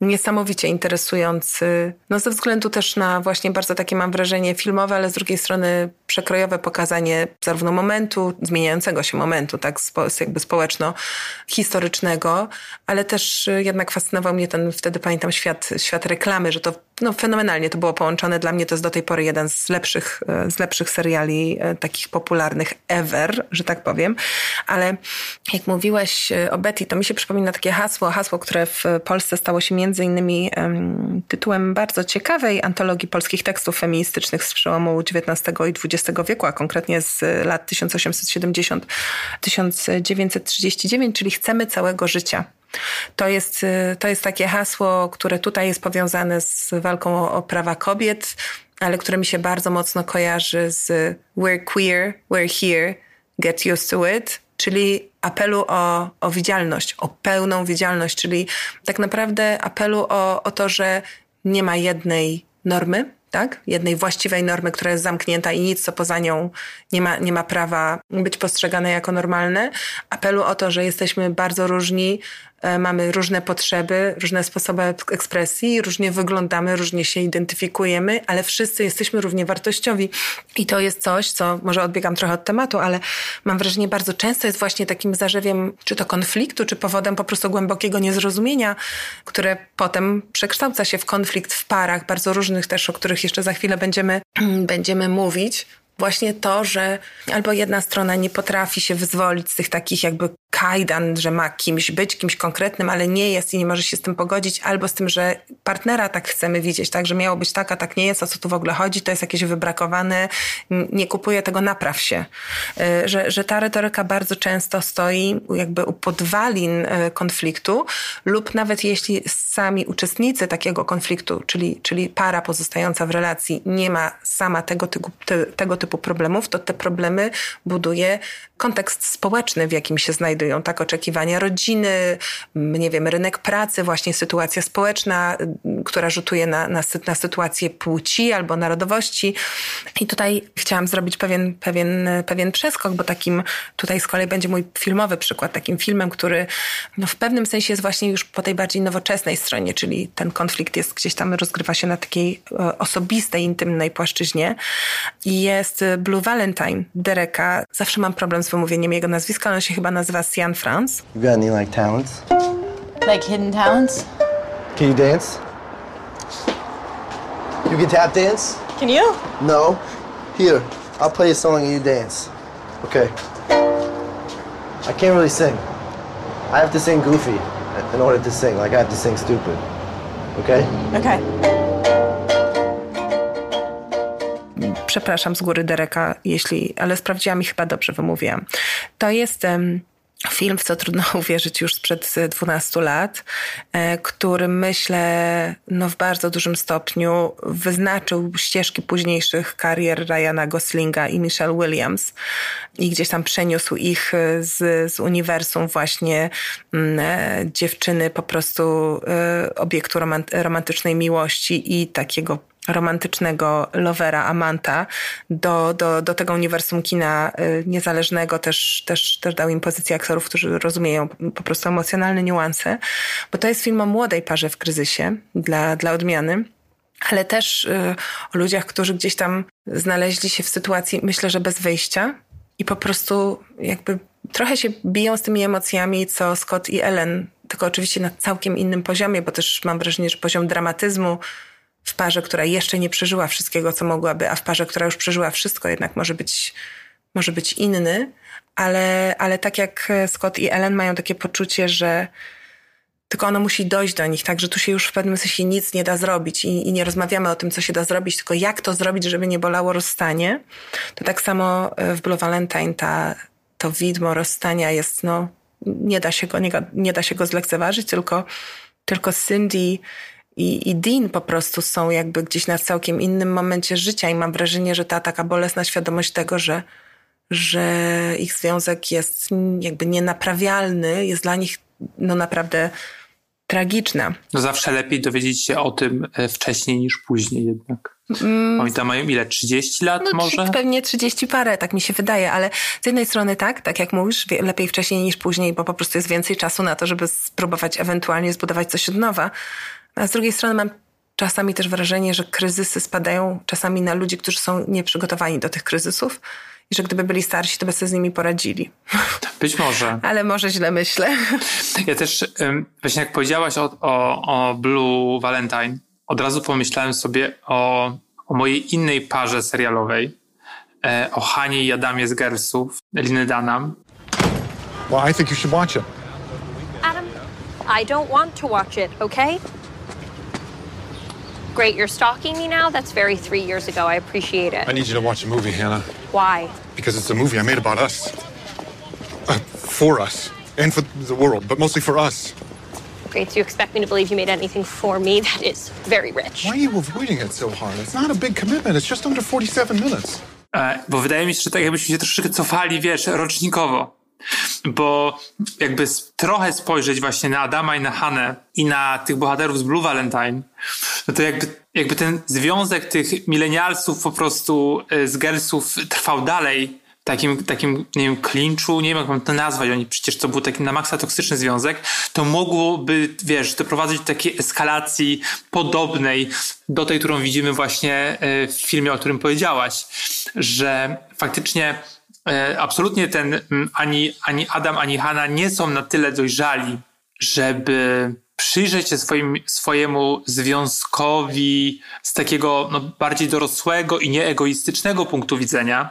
niesamowicie interesujący. No ze względu też na właśnie bardzo takie mam wrażenie filmowe, ale z drugiej strony przekrojowe pokazanie zarówno momentu, zmieniającego się momentu, tak spo, jakby społeczno-historycznego, ale też jednak fascynował mnie ten, wtedy pamiętam, świat, świat reklamy, że to no, fenomenalnie to było połączone. Dla mnie to jest do tej pory jeden z lepszych, z lepszych seriali e, takich popularnych ever, że tak powiem. Ale jak mówiłeś e, o Betty, to mi się przypomina takie hasło, hasło, które w Polsce stało się między innymi tytułem bardzo ciekawej antologii polskich tekstów feministycznych z przełomu XIX i XX wieku, a konkretnie z lat 1870-1939, czyli Chcemy całego życia. To jest, to jest takie hasło, które tutaj jest powiązane z walką o, o prawa kobiet, ale które mi się bardzo mocno kojarzy z We're queer, we're here, get used to it, czyli apelu o, o widzialność, o pełną widzialność, czyli tak naprawdę apelu o, o to, że nie ma jednej normy, tak? Jednej właściwej normy, która jest zamknięta i nic, co poza nią nie ma, nie ma prawa być postrzegane jako normalne. Apelu o to, że jesteśmy bardzo różni, mamy różne potrzeby, różne sposoby ekspresji, różnie wyglądamy, różnie się identyfikujemy, ale wszyscy jesteśmy równie wartościowi. I to jest coś, co może odbiegam trochę od tematu, ale mam wrażenie, bardzo często jest właśnie takim zarzewiem, czy to konfliktu, czy powodem po prostu głębokiego niezrozumienia, które potem przekształca się w konflikt w parach, bardzo różnych też, o których jeszcze za chwilę będziemy, *clears throat* będziemy mówić właśnie to, że albo jedna strona nie potrafi się wyzwolić z tych takich jakby kajdan, że ma kimś być, kimś konkretnym, ale nie jest i nie może się z tym pogodzić, albo z tym, że partnera tak chcemy widzieć, tak, że miało być tak, a tak nie jest, o co tu w ogóle chodzi, to jest jakieś wybrakowane, nie kupuje tego, napraw się. Y, że, że ta retoryka bardzo często stoi jakby u podwalin y, konfliktu lub nawet jeśli sami uczestnicy takiego konfliktu, czyli, czyli para pozostająca w relacji nie ma sama tego typu, te, tego typu problemów, to te problemy buduje kontekst społeczny, w jakim się znajdują, tak, oczekiwania rodziny, nie wiem, rynek pracy, właśnie sytuacja społeczna, która rzutuje na, na, na sytuację płci albo narodowości. I tutaj chciałam zrobić pewien, pewien, pewien przeskok, bo takim tutaj z kolei będzie mój filmowy przykład, takim filmem, który no, w pewnym sensie jest właśnie już po tej bardziej nowoczesnej stronie, czyli ten konflikt jest gdzieś tam, rozgrywa się na takiej e, osobistej, intymnej płaszczyźnie. I jest Blue Valentine Dereka. Zawsze mam problem z wymówieniem jego nazwiska, ale on się chyba nazywa Sian France. You got any like talents? Like hidden talents? Can you dance? You can tap dance? Can you? No. Here, I'll play a song and you dance. Okay. I can't really sing. I have to sing goofy in order to sing. Like I have to sing stupid. Okay? Okay. Przepraszam z góry Dereka, jeśli, ale sprawdziłam i chyba dobrze wymówiłam. To jest film, w co trudno *laughs* uwierzyć już sprzed 12 lat, e, który myślę no, w bardzo dużym stopniu wyznaczył ścieżki późniejszych karier Ryana Goslinga i Michelle Williams i gdzieś tam przeniósł ich z, z uniwersum właśnie mm, e, dziewczyny po prostu e, obiektu romantycznej miłości i takiego romantycznego lovera, amanta do, do, do tego uniwersum kina y, niezależnego też, też, też dał im pozycję aktorów, którzy rozumieją po prostu emocjonalne niuanse, bo to jest film o młodej parze w kryzysie dla, dla odmiany ale też y, o ludziach, którzy gdzieś tam znaleźli się w sytuacji, myślę, że bez wyjścia i po prostu jakby trochę się biją z tymi emocjami, co Scott i Ellen, tylko oczywiście na całkiem innym poziomie, bo też mam wrażenie, że poziom dramatyzmu w parze, która jeszcze nie przeżyła wszystkiego, co mogłaby, a w parze, która już przeżyła wszystko, jednak może być, może być inny. Ale, ale tak jak Scott i Ellen mają takie poczucie, że tylko ono musi dojść do nich, tak, że tu się już w pewnym sensie nic nie da zrobić i, i, nie rozmawiamy o tym, co się da zrobić, tylko jak to zrobić, żeby nie bolało rozstanie. To tak samo w Blue Valentine ta, to widmo rozstania jest, no, nie da się go, nie, nie da się go zlekceważyć, tylko, tylko Cindy i, i Dean po prostu są jakby gdzieś na całkiem innym momencie życia i mam wrażenie, że ta taka bolesna świadomość tego, że, że ich związek jest jakby nienaprawialny, jest dla nich no naprawdę tragiczna. No zawsze lepiej dowiedzieć się o tym e, wcześniej niż później jednak. Mm. Oni tam mają ile? 30 lat no, może? Pewnie 30 parę, tak mi się wydaje, ale z jednej strony tak, tak jak mówisz, lepiej wcześniej niż później, bo po prostu jest więcej czasu na to, żeby spróbować ewentualnie zbudować coś od nowa. A z drugiej strony mam czasami też wrażenie, że kryzysy spadają czasami na ludzi, którzy są nieprzygotowani do tych kryzysów i że gdyby byli starsi, to by sobie z nimi poradzili. *laughs* Być może. Ale może źle myślę. Ja też, właśnie jak powiedziałaś o, o, o Blue Valentine, od razu pomyślałem sobie o, o mojej innej parze serialowej, e, o Hanie i Adamie z Gersów, Liny Danam. Well, I think you should watch it. Adam, I don't want to watch it, okay? Great, you're stalking me now? That's very three years ago. I appreciate it. I need you to watch a movie, Hannah. Why? Because it's a movie I made about us. Uh, for us. And for the world, but mostly for us. Great, so you expect me to believe you made anything for me? *laughs* That is very rich. Why are you avoiding it so hard? It's not a big commitment. It's just under 47 minutes. E, bo wydaje mi się, że tak jakbyśmy się troszeczkę cofali, wiesz, rocznikowo. Bo jakby trochę spojrzeć właśnie na Adama i na Hanę i na tych bohaterów z Blue Valentine, no to jakby, jakby ten związek tych milenialsów po prostu e, z girlsów trwał dalej, takim, takim, nie wiem, klinczu, nie wiem jak mam to nazwać, oni przecież to był taki na maksa toksyczny związek, to mogłoby, wiesz, doprowadzić do takiej eskalacji podobnej do tej, którą widzimy właśnie e, w filmie, o którym powiedziałaś, że faktycznie absolutnie ten ani, ani Adam, ani Hanna nie są na tyle dojrzali, żeby przyjrzeć się swoim, swojemu związkowi z takiego no, bardziej dorosłego i nieegoistycznego punktu widzenia,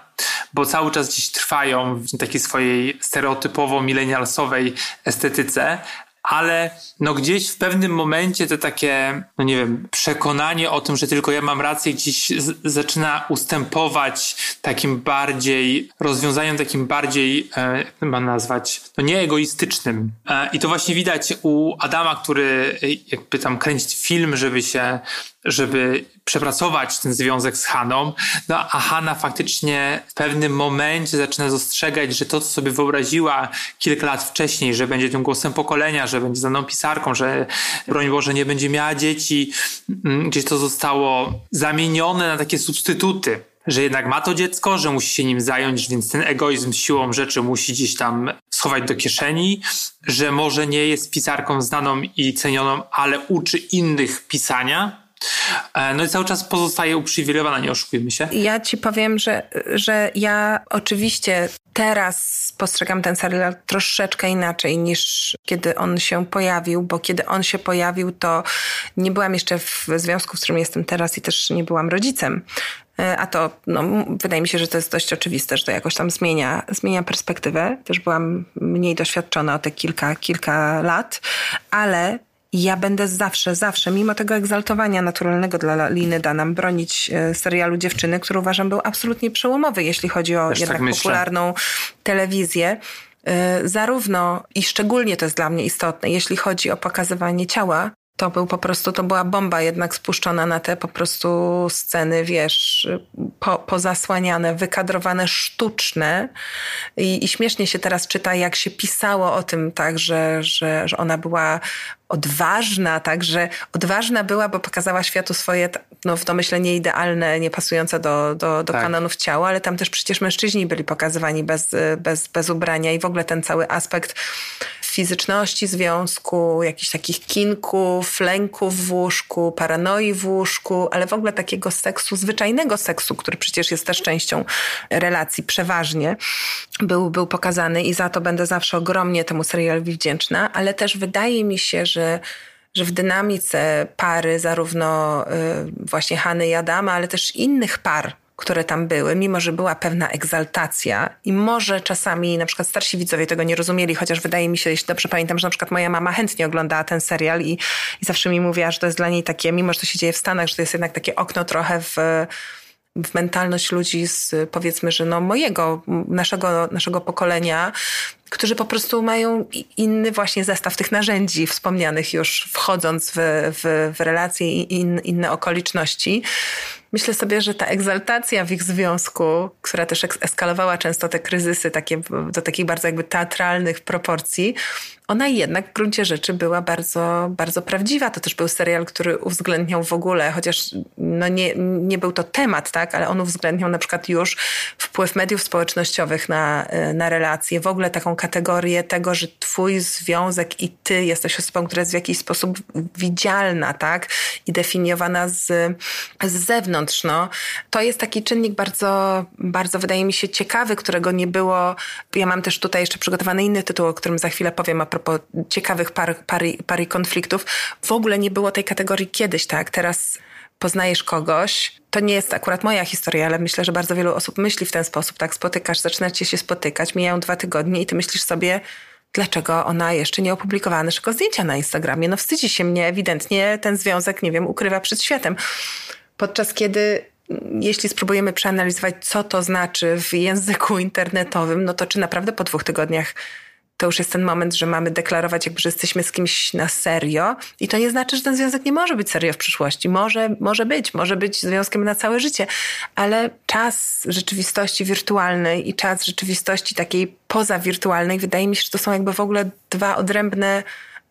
bo cały czas gdzieś trwają w takiej swojej stereotypowo milenialsowej estetyce, ale no gdzieś w pewnym momencie to takie, no nie wiem, przekonanie o tym, że tylko ja mam rację, gdzieś zaczyna ustępować takim bardziej, rozwiązaniom takim bardziej, e, mam nazwać, no nie egoistycznym. E, I to właśnie widać u Adama, który jakby tam kręcić film, żeby się żeby przepracować ten związek z Haną. No a Hanna faktycznie w pewnym momencie zaczyna dostrzegać, że to, co sobie wyobraziła kilka lat wcześniej, że będzie tym głosem pokolenia, że będzie znaną pisarką, że broń Boże nie będzie miała dzieci, mm, gdzieś to zostało zamienione na takie substytuty że jednak ma to dziecko, że musi się nim zająć, więc ten egoizm siłą rzeczy musi gdzieś tam schować do kieszeni, że może nie jest pisarką znaną i cenioną, ale uczy innych pisania, no i cały czas pozostaje uprzywilejowana, nie oszukujmy się. Ja ci powiem, że, że ja oczywiście teraz postrzegam ten serial troszeczkę inaczej niż kiedy on się pojawił, bo kiedy on się pojawił, to nie byłam jeszcze w związku, w którym jestem teraz i też nie byłam rodzicem. E, a to, no, wydaje mi się, że to jest dość oczywiste, że to jakoś tam zmienia, zmienia perspektywę. Też byłam mniej doświadczona o te kilka, kilka lat, ale ja będę zawsze, zawsze, mimo tego egzaltowania naturalnego dla Liny Danam, bronić e, serialu Dziewczyny, który uważam był absolutnie przełomowy, jeśli chodzi o Też tak jednak tak popularną telewizję. zarówno i szczególnie to jest dla mnie istotne, jeśli chodzi o pokazywanie ciała, to był po prostu, to była bomba jednak spuszczona na te po prostu sceny, wiesz, po, pozasłaniane, wykadrowane, sztuczne. I, I śmiesznie się teraz czyta, jak się pisało o tym, tak, że, że, że ona była odważna, tak, że odważna była, bo pokazała światu swoje, no w domyśle nieidealne, niepasujące do, do, do tak. kanonów ciała, ale tam też przecież mężczyźni byli pokazywani bez, bez, bez ubrania i w ogóle ten cały aspekt fizyczności związku, jakichś takich kinków, lęków w łóżku, paranoi w łóżku, ale w ogóle takiego seksu, zwyczajnego seksu, który przecież jest też częścią relacji przeważnie, był, był pokazany i za to będę zawsze ogromnie temu serialowi wdzięczna, ale też wydaje mi się, że że w dynamice pary, zarówno y, właśnie Hany i Adama, ale też innych par, które tam były, mimo że była pewna egzaltacja i może czasami na przykład starsi widzowie tego nie rozumieli, chociaż wydaje mi się, jeśli dobrze pamiętam, że na przykład moja mama chętnie oglądała ten serial i, i zawsze mi mówiła, że to jest dla niej takie, mimo że to się dzieje w Stanach, że to jest jednak takie okno trochę w w mentalność ludzi z powiedzmy, że no mojego, naszego, naszego pokolenia, którzy po prostu mają inny właśnie zestaw tych narzędzi wspomnianych już wchodząc w, w, w relacje i in, inne okoliczności. Myślę sobie, że ta egzaltacja w ich związku, która też eskalowała często te kryzysy takie, do takich bardzo jakby teatralnych proporcji, ona jednak w gruncie rzeczy była bardzo, bardzo prawdziwa. To też był serial, który uwzględniał w ogóle, chociaż no nie, nie był to temat, tak, ale on uwzględniał na przykład już wpływ mediów społecznościowych na, na relacje, w ogóle taką kategorię tego, że twój związek i ty jesteś osobą, która jest w jakiś sposób widzialna, tak, i definiowana z, z zewnątrz, no. To jest taki czynnik bardzo, bardzo wydaje mi się ciekawy, którego nie było. Ja mam też tutaj jeszcze przygotowany inny tytuł, o którym za chwilę powiem a propos ciekawych par, pary, pary konfliktów. W ogóle nie było tej kategorii kiedyś, tak? Teraz poznajesz kogoś, to nie jest akurat moja historia, ale myślę, że bardzo wielu osób myśli w ten sposób, tak? Spotykasz, zaczynacie się spotykać, mijają dwa tygodnie i ty myślisz sobie, dlaczego ona jeszcze nie opublikowała naszego zdjęcia na Instagramie. No wstydzi się mnie, ewidentnie ten związek, nie wiem, ukrywa przed światem. Podczas kiedy jeśli spróbujemy przeanalizować, co to znaczy w języku internetowym, no to czy naprawdę po dwóch tygodniach to już jest ten moment, że mamy deklarować, jakby, że jesteśmy z kimś na serio. I to nie znaczy, że ten związek nie może być serio w przyszłości. Może, może być, może być związkiem na całe życie, ale czas rzeczywistości wirtualnej i czas rzeczywistości takiej pozawirtualnej, wydaje mi się, że to są jakby w ogóle dwa odrębne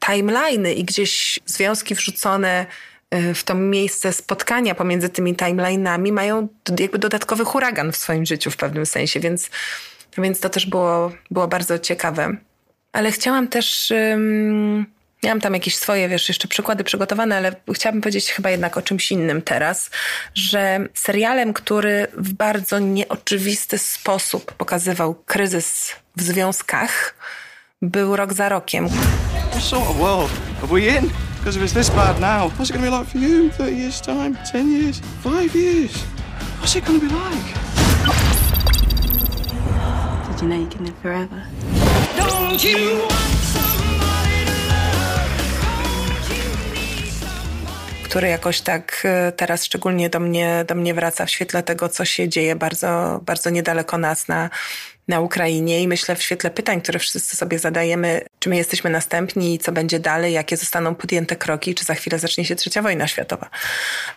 timeliny i gdzieś związki wrzucone y, w to miejsce spotkania pomiędzy tymi timeline'ami mają jakby dodatkowy huragan w swoim życiu w pewnym sensie, więc, więc to też było, było bardzo ciekawe ale chciałam też. Um, miałam tam jakieś swoje, wiesz, jeszcze przykłady przygotowane, ale chciałabym powiedzieć chyba jednak o czymś innym teraz, że serialem, który w bardzo nieoczywisty sposób pokazywał kryzys w związkach, był rok za rokiem. What sort of world are we in? Because if it's this bad now, what's it going to be like for you? 30 years time, 10 years, 5 years? What's it going to be like? Did you know you can live forever? Który jakoś tak e, teraz szczególnie do mnie, do mnie wraca w świetle tego, co się dzieje bardzo, bardzo niedaleko nas na, na Ukrainie. I myślę w świetle pytań, które wszyscy sobie zadajemy, czy my jesteśmy następni i co będzie dalej, jakie zostaną podjęte kroki, czy za chwilę zacznie się trzecia wojna światowa.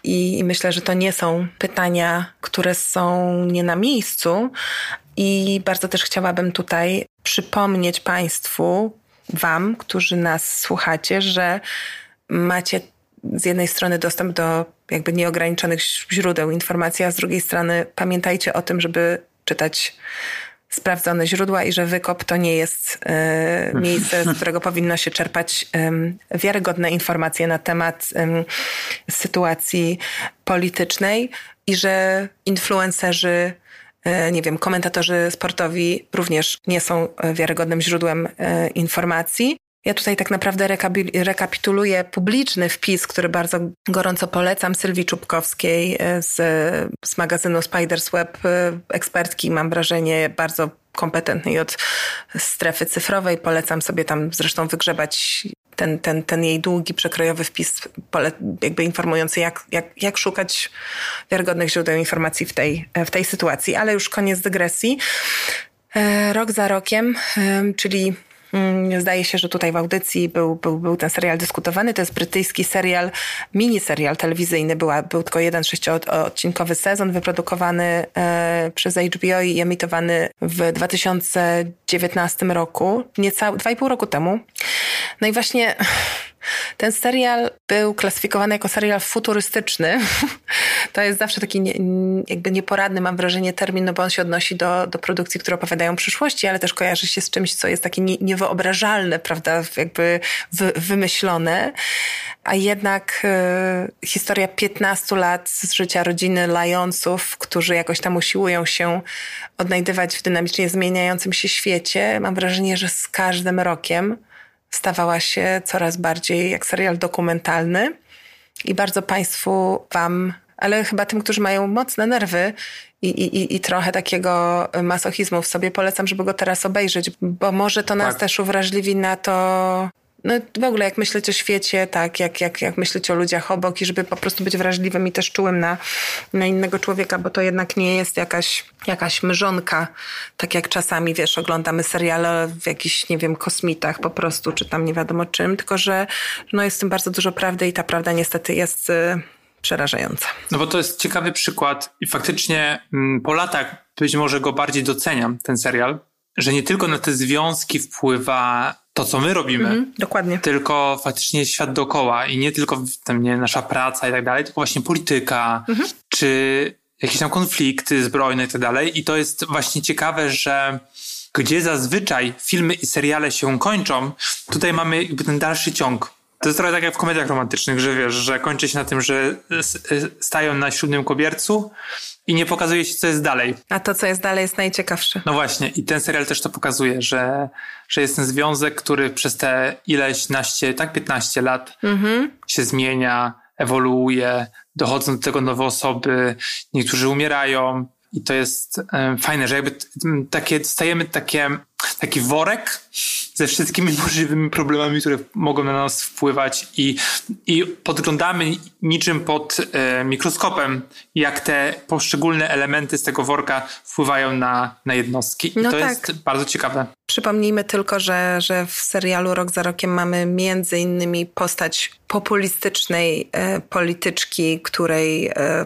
I, i myślę, że to nie są pytania, które są nie na miejscu, i bardzo też chciałabym tutaj przypomnieć Państwu, Wam, którzy nas słuchacie, że macie z jednej strony dostęp do jakby nieograniczonych źródeł informacji, a z drugiej strony pamiętajcie o tym, żeby czytać sprawdzone źródła i że wykop to nie jest y, miejsce, z którego *laughs* powinno się czerpać y, wiarygodne informacje na temat y, sytuacji politycznej i że influencerzy nie wiem, komentatorzy sportowi również nie są e, wiarygodnym źródłem e, informacji. Ja tutaj tak naprawdę rekapituluję publiczny wpis, który bardzo gorąco polecam Sylwii Czubkowskiej z, z magazynu Spiders Web, ekspertki, mam wrażenie, bardzo kompetentnej od strefy cyfrowej. Polecam sobie tam zresztą wygrzebać ten, ten, ten jej długi, przekrojowy wpis, jakby informujący, jak, jak, jak szukać wiarygodnych źródeł informacji w tej, w tej sytuacji. Ale już koniec dygresji. e, rok za rokiem, e, czyli Zdaje się, że tutaj w audycji był, był, był ten serial dyskutowany. To jest brytyjski serial, mini serial telewizyjny. Była, był tylko jeden sześciodcinkowy sezon wyprodukowany e, przez HBO i emitowany w 2019 roku, niecałe dwa i pół roku temu. No i właśnie ten serial był klasyfikowany jako serial futurystyczny. *laughs* To jest zawsze taki nie, jakby nieporadny, mam wrażenie, termin, no bo on się odnosi do, do produkcji, które opowiadają o przyszłości, ale też kojarzy się z czymś, co jest takie nie, niewyobrażalne, prawda, jakby wy, wymyślone. A jednak y, historia 15 lat z życia rodziny Lionsów, którzy jakoś tam usiłują się odnajdywać w dynamicznie zmieniającym się świecie, mam wrażenie, że z każdym rokiem stawała się coraz bardziej jak serial dokumentalny. I bardzo Państwu Wam, ale chyba tym, którzy mają mocne nerwy i, i, i trochę takiego masochizmu w sobie, polecam, żeby go teraz obejrzeć, bo może to nas tak. też uwrażliwi na to, no w ogóle jak myśleć o świecie, tak, jak, jak, jak myśleć o ludziach obok i żeby po prostu być wrażliwym i też czułym na, na innego człowieka, bo to jednak nie jest jakaś, jakaś mrzonka, tak jak czasami, wiesz, oglądamy seriale w jakichś, nie wiem, kosmitach po prostu, czy tam nie wiadomo czym, tylko że no jest w tym bardzo dużo prawdy i ta prawda niestety jest y, przerażająca. No bo to jest ciekawy przykład i faktycznie mm, po latach być może go bardziej doceniam, ten serial, że nie tylko na te związki wpływa to, co my robimy. Mm, dokładnie. Tylko faktycznie świat dookoła i nie tylko tam, nie, nasza praca i tak dalej, tylko właśnie polityka, -hmm. czy jakieś tam konflikty zbrojne i tak dalej. I to jest właśnie ciekawe, że gdzie zazwyczaj filmy i seriale się kończą, tutaj mamy jakby ten dalszy ciąg. To jest trochę tak jak w komediach romantycznych, że wiesz, że kończy się na tym, że stają na ślubnym kobiercu i nie pokazuje się, co jest dalej. A to, co jest dalej, jest najciekawsze. No właśnie, i ten serial też to pokazuje, że, że jest ten związek, który przez te ileś naście, tak 15 lat mhm. się zmienia, ewoluuje, dochodzą do tego nowe osoby, niektórzy umierają. I to jest um, fajne, że jakby takie, dostajemy takie, taki worek ze wszystkimi *laughs* możliwymi problemami, które mogą na nas wpływać i, i podglądamy niczym pod e, mikroskopem, jak te poszczególne elementy z tego worka wpływają na, na jednostki. I no to tak. jest bardzo ciekawe. Przypomnijmy tylko, że, że w serialu Rok za Rokiem mamy między innymi postać populistycznej e, polityczki, której e,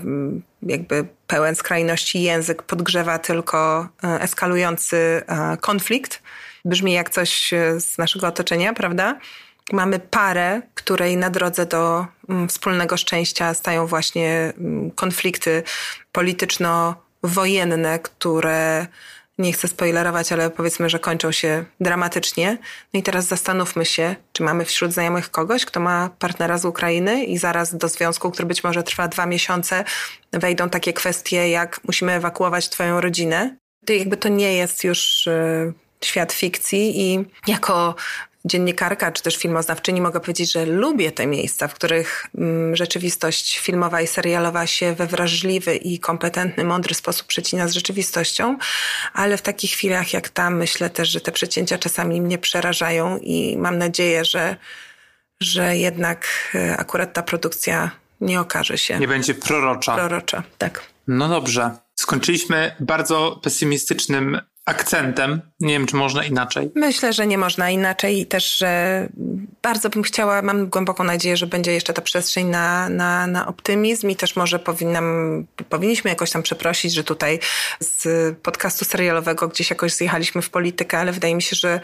jakby pełen skrajności język podgrzewa tylko e, eskalujący e, konflikt brzmi jak coś e, z naszego otoczenia, prawda? Mamy parę, której na drodze do mm, wspólnego szczęścia stają właśnie mm, konflikty polityczno-wojenne, które nie chcę spoilerować, ale powiedzmy, że kończą się dramatycznie. No i teraz zastanówmy się, czy mamy wśród znajomych kogoś, kto ma partnera z Ukrainy i zaraz do związku, który być może trwa dwa miesiące, wejdą takie kwestie jak musimy ewakuować twoją rodzinę. To jakby to nie jest już e, świat fikcji i jako dziennikarka czy też filmoznawczyni mogę powiedzieć, że lubię te miejsca, w których mm, rzeczywistość filmowa i serialowa się we wrażliwy i kompetentny, mądry sposób przecina z rzeczywistością, ale w takich chwilach jak tam myślę też, że te przecięcia czasami mnie przerażają i mam nadzieję, że, że jednak e, akurat ta produkcja nie okaże się. Nie będzie prorocza. Prorocza, tak. No dobrze. Skończyliśmy bardzo pesymistycznym akcentem. Nie wiem, czy można inaczej. Myślę, że nie można inaczej i też, że bardzo bym chciała, mam głęboką nadzieję, że będzie jeszcze ta przestrzeń na, na, na optymizm i też może powinnam, powinniśmy jakoś tam przeprosić, że tutaj z podcastu serialowego gdzieś jakoś zjechaliśmy w politykę, ale wydaje mi się, że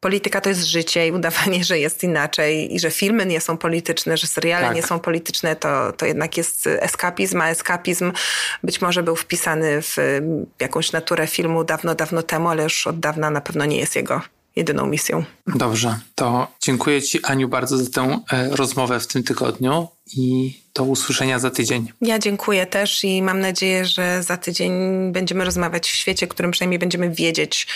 polityka to jest życie i udawanie, że jest inaczej i że filmy nie są polityczne, że seriale tak. nie są polityczne, to, to jednak jest eskapizm, a eskapizm być może był wpisany w jakąś naturę filmu dawno, dawno temu, ale już od dawna na pewno nie jest jego jedyną misją. Dobrze, to dziękuję Ci Aniu bardzo za tę e, rozmowę w tym tygodniu i do usłyszenia za tydzień. Ja dziękuję też i mam nadzieję, że za tydzień będziemy rozmawiać w świecie, w którym przynajmniej będziemy wiedzieć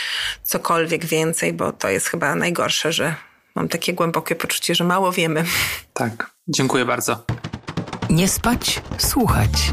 cokolwiek więcej, bo to jest chyba najgorsze, że mam takie głębokie poczucie, że mało wiemy. Tak, dziękuję bardzo. Nie spać, słuchać.